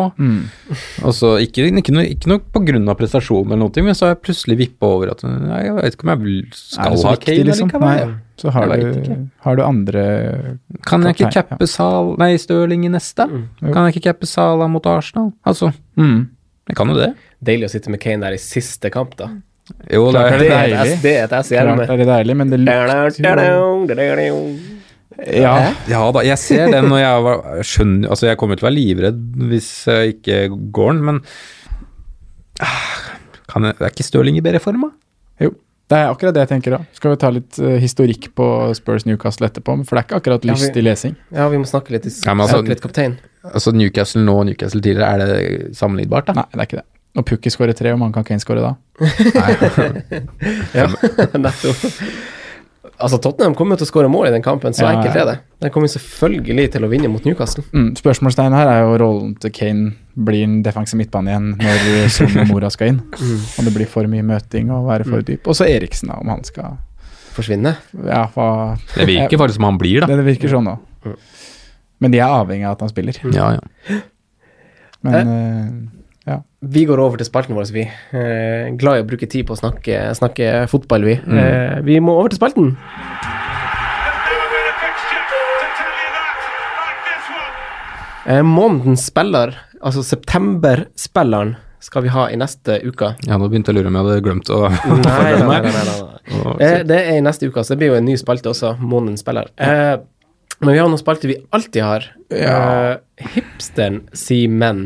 Og så ikke, ikke, noe, ikke noe på grunn av prestasjon eller noe, men så har jeg plutselig vippa over at nei, jeg vet ikke om jeg skal ha viktig, Kane liksom? Nei. Så har du, har du andre Kan jeg ikke cappe Sal Nei, Stirling i neste? Mm. Kan jeg ikke cappe Sala mot Arsenal? Altså, mm. jeg kan jo det. Deilig å sitte med Kane der i siste kamp, da. Jo, det er Det er deilig. et det er et S i ermet. er det deilig, men det lukter jo Ja. Ja da, jeg ser den, og jeg var, skjønner Altså, jeg kommer til å være livredd hvis jeg ikke går den, men ah, kan jeg, Er ikke Stirling i bedre form, da? Jo. Det er akkurat det jeg tenker òg. Skal vi ta litt eh, historikk på Spurs Newcastle etterpå, for det er ikke akkurat Ja, vi- lystig lesing. Ja, vi må snakke litt, Ja, men altså- litt kaptein. Altså Newcastle nå og Newcastle tidligere, er det sammenlignbart, da? Nei, det er ikke det. Og Pukki skårer tre, og man kan Kane skåre da. Ja, nettopp. Altså, Tottenham kommer til å skåre mål i den kampen, så Ja, enkelt er det. De kommer selvfølgelig til å vinne mot Newcastle. Mm, spørsmålstegnet her er jo rollen til Kane. Blir en defensiv midtbane igjen når Son og Mora skal inn? Og det blir for mye møting og være for dyp. Og så Eriksen, da, om han skal Forsvinne. Ja, for... Det virker faktisk som han blir, da. Det, det virker sånn nå. Men de er avhengig av at han spiller. Ja, ja. Men eh, ja. Vi går over til spalten vår, vi. Eh, glad i å bruke tid på å snakke, snakke fotball, vi. Eh, vi må over til spalten. Eh, månedens spiller, altså september-spilleren, skal vi ha i neste uke. ja, nå begynte jeg å lure om jeg hadde glemt å forberede meg. nei, nei, nei. Eh, det er i neste uke, så det blir jo en ny spalte også, månedens spiller. Eh, men vi har noen spalter vi alltid har. Eh, hipsteren sier menn.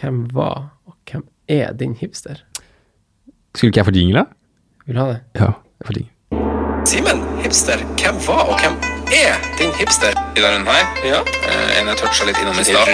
Hvem var, og hvem er din hipster? Skulle ikke jeg få jingle? da? Vil du ha det? Ja, jeg får jingle. Simen, hipster, hvem var og hvem er din hipster? I denne runden her? Ja. Eh, en jeg toucha litt innom i stad.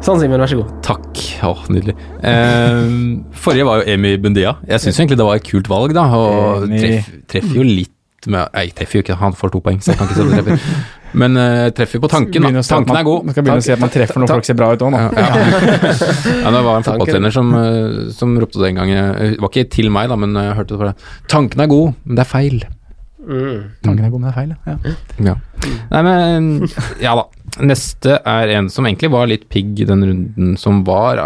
Sånn, Simen, vær så god. Takk. Åh, nydelig. Uh, forrige var jo Emi Bundia. Jeg syns egentlig det var et kult valg, da. Og treff, treffer jo litt med Nei, treffer jo ikke, han får to poeng, så jeg kan ikke si at det treffer. Men uh, treffer på tanken, da. Tanken man- er god. Man skal begynne å si at man treffer når folk ser bra ut òg, nå. Ja, ja, det var en fotballtrener som, eh, som ropte det en gang. eh, Det var ikke til meg, da, men jeg hørte det fra Tanken er god, men det er feil. Tanken er god, men det er feil, ja. Ja. Nei, men Ja da. Neste er en som egentlig var litt pigg i den runden som var.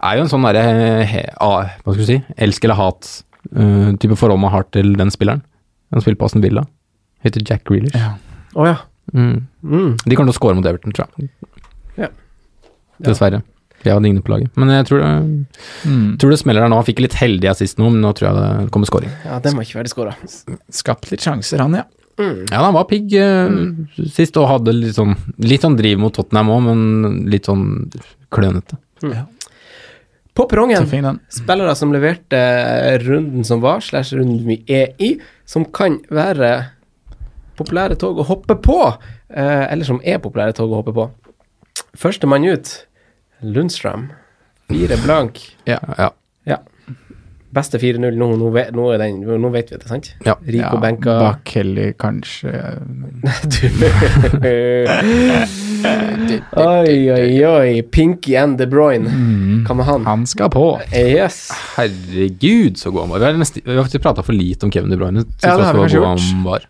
Er jo en sånn derre ah, Hva skal du si? Elsk eller hat-type forhold man har til den spilleren. Han spiller på Aston Villa. Heter Jack Reelers. Ja. Å ja. Mm. Mm. De kommer til å score mot Everton, tror jeg. Ja. Dessverre. Jeg har ingen på laget. Men jeg tror det, Mm. tror det smeller der nå. Han fikk litt heldig assist nå, men nå tror jeg det kommer scoring. ja, det må ikke være skåra. Skapt litt sjanser, han, ja. Ja, han var pigg eh, sist og hadde litt sånn, litt sånn driv mot Tottenham òg, men litt sånn klønete. På perrongen, spillere som leverte runden som var, slash runden vi er i, som kan være populære tog å hoppe på, eh, eller som er populære tog å hoppe på. Førstemann ut, Lundstrøm. Fire blank. Ja, ja. Ja. Beste 4-0 nå, nå, vet- nå, er den, nå vet vi det, sant? Ja. Rico Ja, benka Bak Kelly, kanskje. Du Oi, oi, oi. Pinky and De Bruyne. Hva med han? Han skal på. Yes. Herregud, så god han var. Vi har, nesten, vi har prata for lite om Kevin De Bruyne. Ja, det har vi kanskje gjort.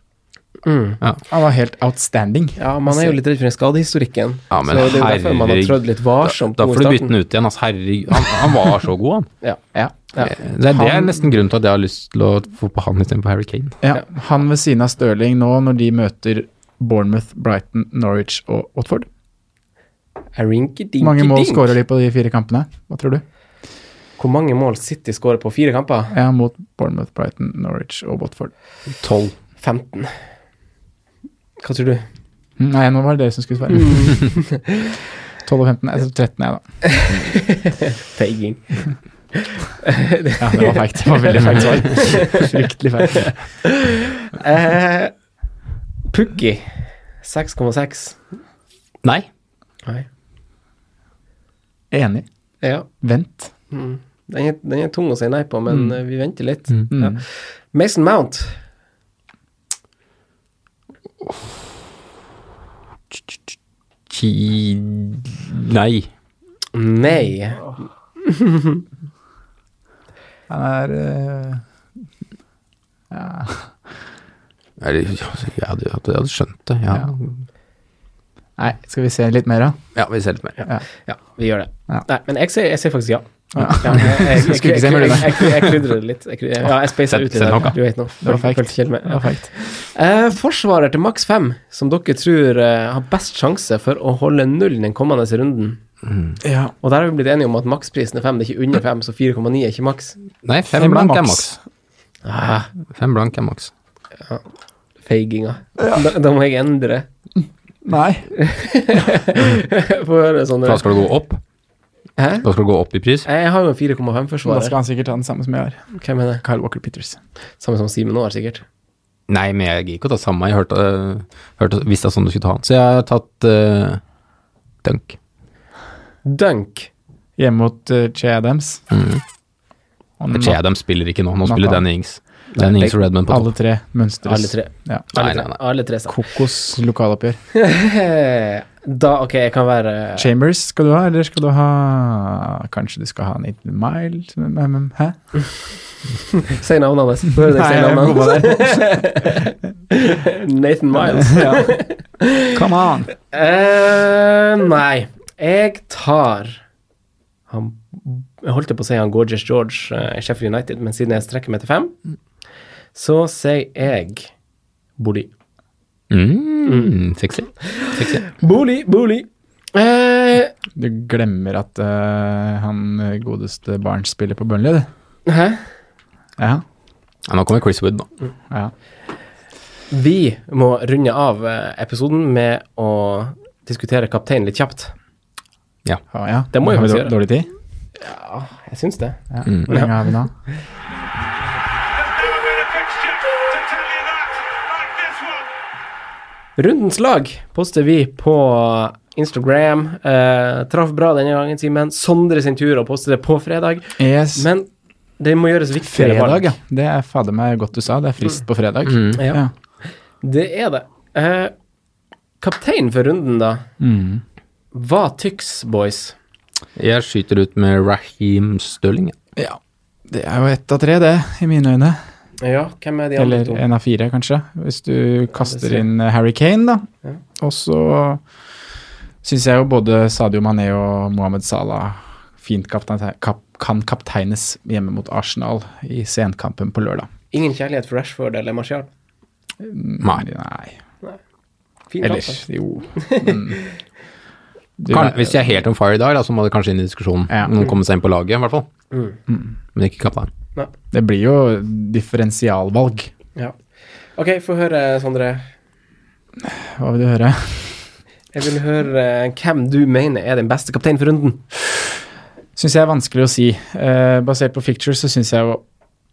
Han var. Mm. Han var helt outstanding. Ja, man er jo litt redd for den skadehistorikken. Ja, men så det er jo derfor man har trødd litt varsomt Da da får du bytte den ut igjen. Altså, herregud, han, han var så god, han. Ja. Ja. Ja. Det, er- det er nesten grunnen til at jeg har lyst til å få på han istedenfor Harry Kane. Ja, Han ved siden av Stirling nå, når de møter Bournemouth, Brighton, Norwich og Watford. Mange mål skårer de på de fire kampene? Hva tror du? Hvor mange mål City skårer på fire kamper? Ja, mot Bournemouth, Brighton, Norwich og Watford. 12. 15. Hva tror du? Mm, Nei, nå var det dere som skulle svare. 12 og 15. Jeg tror 13, jeg, da. Feiging. Ja, det var feigt. Det var veldig feigt svar. Fryktelig feigt. uh, Pukki 6,6. Nei. Nei. Enig. Ja. Vent. Mm. Den, er, den er tung å si nei på, men Mm. vi venter litt. Mm. Ja. Mason Mount. Ti... Nei. Nei. Han er eh, Ja. Eller, Jeg hadde, jeg hadde, jeg hadde skjønt det, ja. Nei, skal vi se litt mer, da? Ja, vi ser litt mer. Ja. Ja, vi gjør det. Ja. Nei, men jeg sier, jeg sier faktisk ja. Ja. Ja, jeg, jeg, jeg, jeg, jeg, jeg, du, jeg, jeg krydrer det litt. Jeg, ja, jeg speisa ut litt. sett Du vet nå. Eh, forsvarer til maks fem, som dere tror eh, har best sjanse for å holde null den kommende runden. Ja. Og der har vi blitt enige om at maksprisen er fem, det er ikke under fem, så 4,9 er ikke maks. Nei, fem, Fem er blank er maks. maks. Ah, Fem blank er maks. feiginga. Da, da må jeg endre. Nei. Få høre sånn. Da skal du gå opp. Hæ? Da skal du gå opp i pris. Jeg har jo en 4,5 Da skal han sikkert ha den samme som jeg har. Hvem er det? Kyle Walker Peters. Samme som Simen nå har, sikkert. Nei, men jeg gidder ikke å ta samme. Jeg hørte, hørte visste sånn du skulle ta den. Så jeg har tatt uh, Dunk. Dunk. Hjemme mot uh, Che Adams. Mm. Che Adams spiller ikke nå. Nå Natta. spiller Danny Ings. Danny Ings og Redman på Alle tre mønstres. Alle tre. Ja. Alle Nei, tre. nei, nei. Alle tre. Kokos lokaloppgjør. da, ok, jeg kan være Chambers skal du ha, eller skal du ha Kanskje du skal ha Nathan Miles? Men- men- men- Hæ? Si navnet hans. Få høre deg si navnet hans. Nathan Miles. Come on! Uh, nei, jeg tar han Jeg holdt på å si han Gorgeous George i Sheffield United, men siden jeg strekker meg til fem, så sier jeg Boli. Mm, sexy. sexy. Bolig, bolig. Eh, Du glemmer at eh, han godeste Barnes spiller på Burnley, du. hæ? Ja. Ja, nå kommer Chris Wood, nå. ja. Vi må runde av eh, episoden med å diskutere kapteinen litt kjapt. ja, ja. Det må jo vi gjøre. dårlig tid? Ja, jeg syns det. Ja. Mm. Hvor lenge har vi nå? Rundens lag poster vi på Instagram. Eh, traff bra denne gangen, Simen. Sondre sin tur å poste det på fredag. Yes. Men det må gjøres viktigere fredag, valg. ja. Det er fader meg godt du sa. Det er frist på fredag. Mm. Ja. Ja. Det er det. Eh, kaptein for runden, da. Mm. Hva tyks, boys? Jeg skyter ut med Raheem Stirling. ja. ja. Det er jo ett av tre, det, i mine øyne. Ja, hvem er de andre Eller to? en av fire, kanskje. Hvis du kaster ja, inn eh, Harry Kane, da. Ja. Og så syns jeg jo både Sadio Mané og Mohammed Salah fint kaptein, kap, kan kapteines hjemme mot Arsenal i senkampen på lørdag. Ingen kjærlighet for Rashford eller Martial? Nei. Nei. Fin Ellers, jo. Men, du, Kan, hvis jeg er helt on fire i dag, da, så må det kanskje inn i diskusjonen. Ja. Noen kommer seg inn på laget, i hvert fall. Mm. Men ikke kaptein. Det blir jo differensialvalg. Ja. Ok, få høre, Sondre. Hva vil du høre? Jeg vil høre eh, hvem du mener er den beste kapteinen for runden. Syns jeg er vanskelig å si. Eh, basert på fictures så syns jeg jo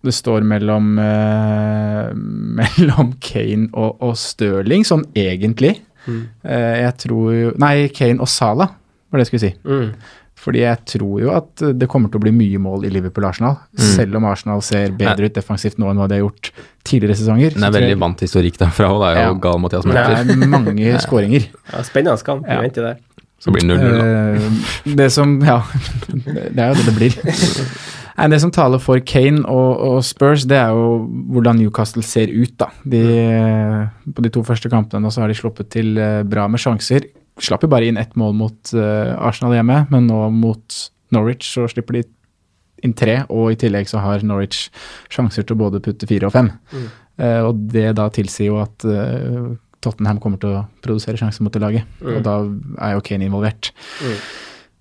det står mellom eh, mellom Kane og, og Stirling, sånn egentlig. Eh, jeg tror jo Nei, Kane og Salah, var det jeg skulle si. Mm. Fordi jeg tror jo at det kommer til å bli mye mål i Liverpool-Arsenal. Selv om Arsenal ser bedre ut defensivt nå enn hva de har gjort tidligere sesonger. Den er veldig vant historikk derfra, og det er jo Ja. gal Mathias Det er mange skåringer. Ja, spennende kamp. Vi Ja. venter der. Så blir det 0-0, da. Eh, det som Ja, det er jo det det blir. Nei, det som taler for Kane og, og Spurs, det er jo hvordan Newcastle ser ut, da. De, på de to første kampene nå så har de sluppet til eh, bra med sjanser. Slapp jo bare inn ett mål mot eh, Arsenal hjemme, men nå mot Norwich så slipper de inn tre, og i tillegg så har Norwich sjanser til å både putte fire og fem. Eh, og det da tilsier jo at uh, Tottenham kommer til å produsere sjanser mot det laget, og da er jo Kane involvert.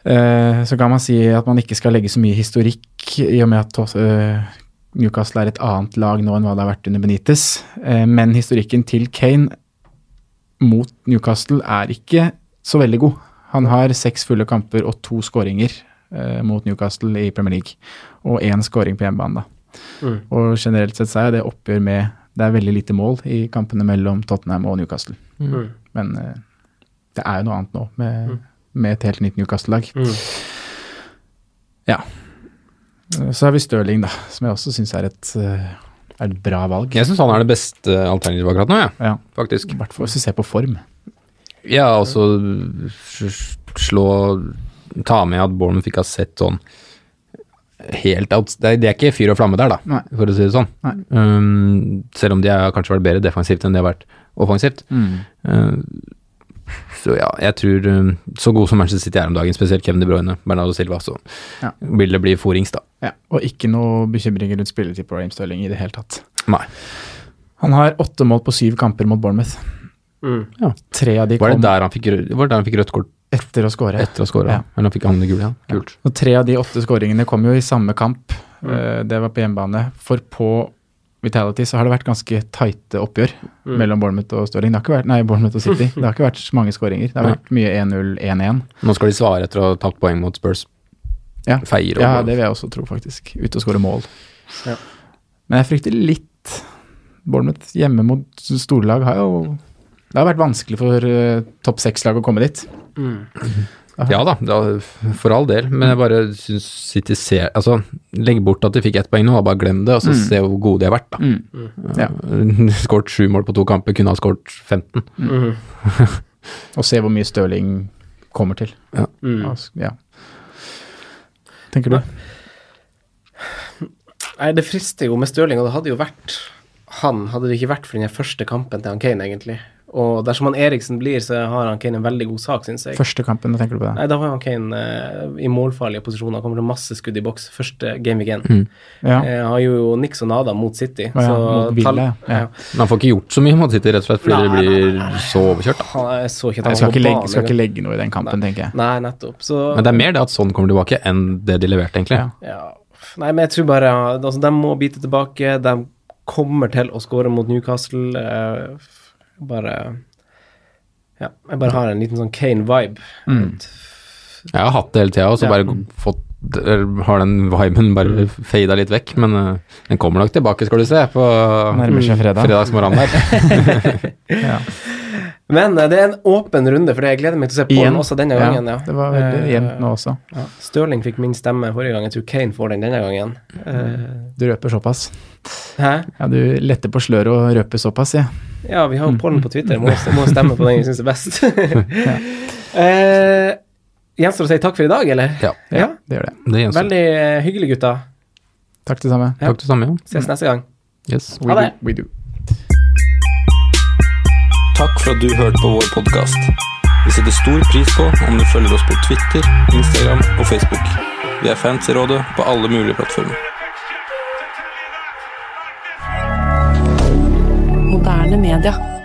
Eh, så kan man si at man ikke skal legge så mye historikk i og med at Newcastle er et annet lag nå enn hva det har vært under Benitez. Men historikken til Kane mot Newcastle er ikke så veldig god. Han har seks fulle kamper og to skåringer eh, mot Newcastle i Premier League. Og én skåring på hjemmebane, da. Mm. Og generelt sett så er det oppgjør med Det er veldig lite mål i kampene mellom Tottenham og Newcastle. Mm. Men eh, det er jo noe annet nå, med, med et helt nytt Newcastle-lag. Mm. Ja. Så har vi Stirling, da, som jeg også syns er, et, eh, er et bra valg. Jeg syns han er det beste alternativet akkurat nå, jeg. Ja, Faktisk. I hvert fall hvis du ser på form. Ja, altså slå Ta med at Bournemouth ikke har sett sånn helt out Det er, ikke fyr og flamme der, da, Nei. for å si det sånn. Um, selv om de har kanskje vært bedre defensivt enn de har vært offensivt. Uh, så ja, jeg tror um, Så god som Manchester City er om dagen, spesielt Kevin De Bruyne, Bernardo Silva, så Ja. vil det bli forings, da. Ja, og ikke noe bekymringer rundt spilletid på Rame Stirling i det hele tatt. Nei. Han har åtte mål på syv kamper mot Bournemouth. Mm. Tre av de Var det kom der han fikk, var det der han fikk rødt kort etter å skåre. etter å score. Ja. Men han fikk han det gule? Ja. Kult. Og tre av de åtte skåringene kom jo i samme kamp. Mm. Det var på hjemmebane. For på Vitality så har det vært ganske tighte oppgjør mellom Bournemouth og Stirling. Det har ikke vært, nei, Bournemouth og City. Det har ikke vært mange skåringer. Det har vært mye 1-0, 1-1. Nå skal de svare etter å ha tatt poeng mot Spurs. Ja. Feier og Ja, det vil jeg også tro, faktisk. Ute og skåre mål. Ja. Men jeg frykter litt Bournemouth hjemme mot storlag har jo Det har vært vanskelig for uh, topp seks-lag å komme dit. Ja da, da, for all del, men jeg bare syns City ser Altså, legg bort at de fikk ett poeng nå, bare glem det, og så se hvor gode de har vært, da. Ja. Skåret sju mål på to kamper, kunne ha skåret 15. Mm. Og se hvor mye Stirling kommer til. Ja. Mm. Altså, ja. Tenker du? Nei, det frister jo med Stirling, og det hadde jo vært han, hadde det ikke vært for den første kampen til han Kane, egentlig. Og dersom han Eriksen blir, så har han Kane en veldig god sak, syns jeg. Første kampen, da tenker du på det? Nei, da var han Kane eh, i målfarlige posisjoner. Kommer til masse skudd i boks. Første game week mm. Ja. Eh, har jo niks og nada mot City. Ja, ja, mot Ville, tall- ja. Men han får ikke gjort så mye mot City, rett og slett, fordi Nei, det nei, blir så overkjørt. da. Han, jeg så ikke at han Jeg skal ikke, legge, skal ikke legge noe i den kampen, tenker jeg. Nei, nettopp. Så Men det er mer det at sånn kommer tilbake, enn det de leverte, egentlig. Ja. Ja, nei, men jeg tror bare altså, De må bite tilbake. De kommer til å skåre mot Newcastle. Eh, bare Ja, jeg bare har en liten sånn Kane-vibe. Jeg har hatt det hele tida, og så Ja. bare fått har den viben bare fada litt vekk, men eh, den kommer nok tilbake, skal du se, på Nærmer seg fredag. fredagsmorgenen der. Ja. Men eh, det er en åpen runde, for jeg gleder meg til å se på Igjen. den også denne Ja, gangen. Ja, det var veldig Eh, jevnt nå også. Ja. Stirling fikk min stemme forrige gang. Jeg tror Kane får den denne gangen. Eh, Du røper såpass. hæ? Ja, du letter på sløret og røper såpass, ja. Ja, vi har jo pollen på Twitter. Må, må stemme på den vi syns er best. eh, Gjenstår å si takk for i dag, eller? Ja, Ja. Det gjør det. det. Veldig eh, hyggelig, gutta. Takk det samme. Takk det samme, ja. Ses neste gang. Yes. We Ha det. do. We do. Takk for at du hørte på vår podkast. Vi setter stor pris på om du følger oss på Twitter, Instagram og Facebook. Vi er fans i rådet på alle mulige plattformer. Fixture to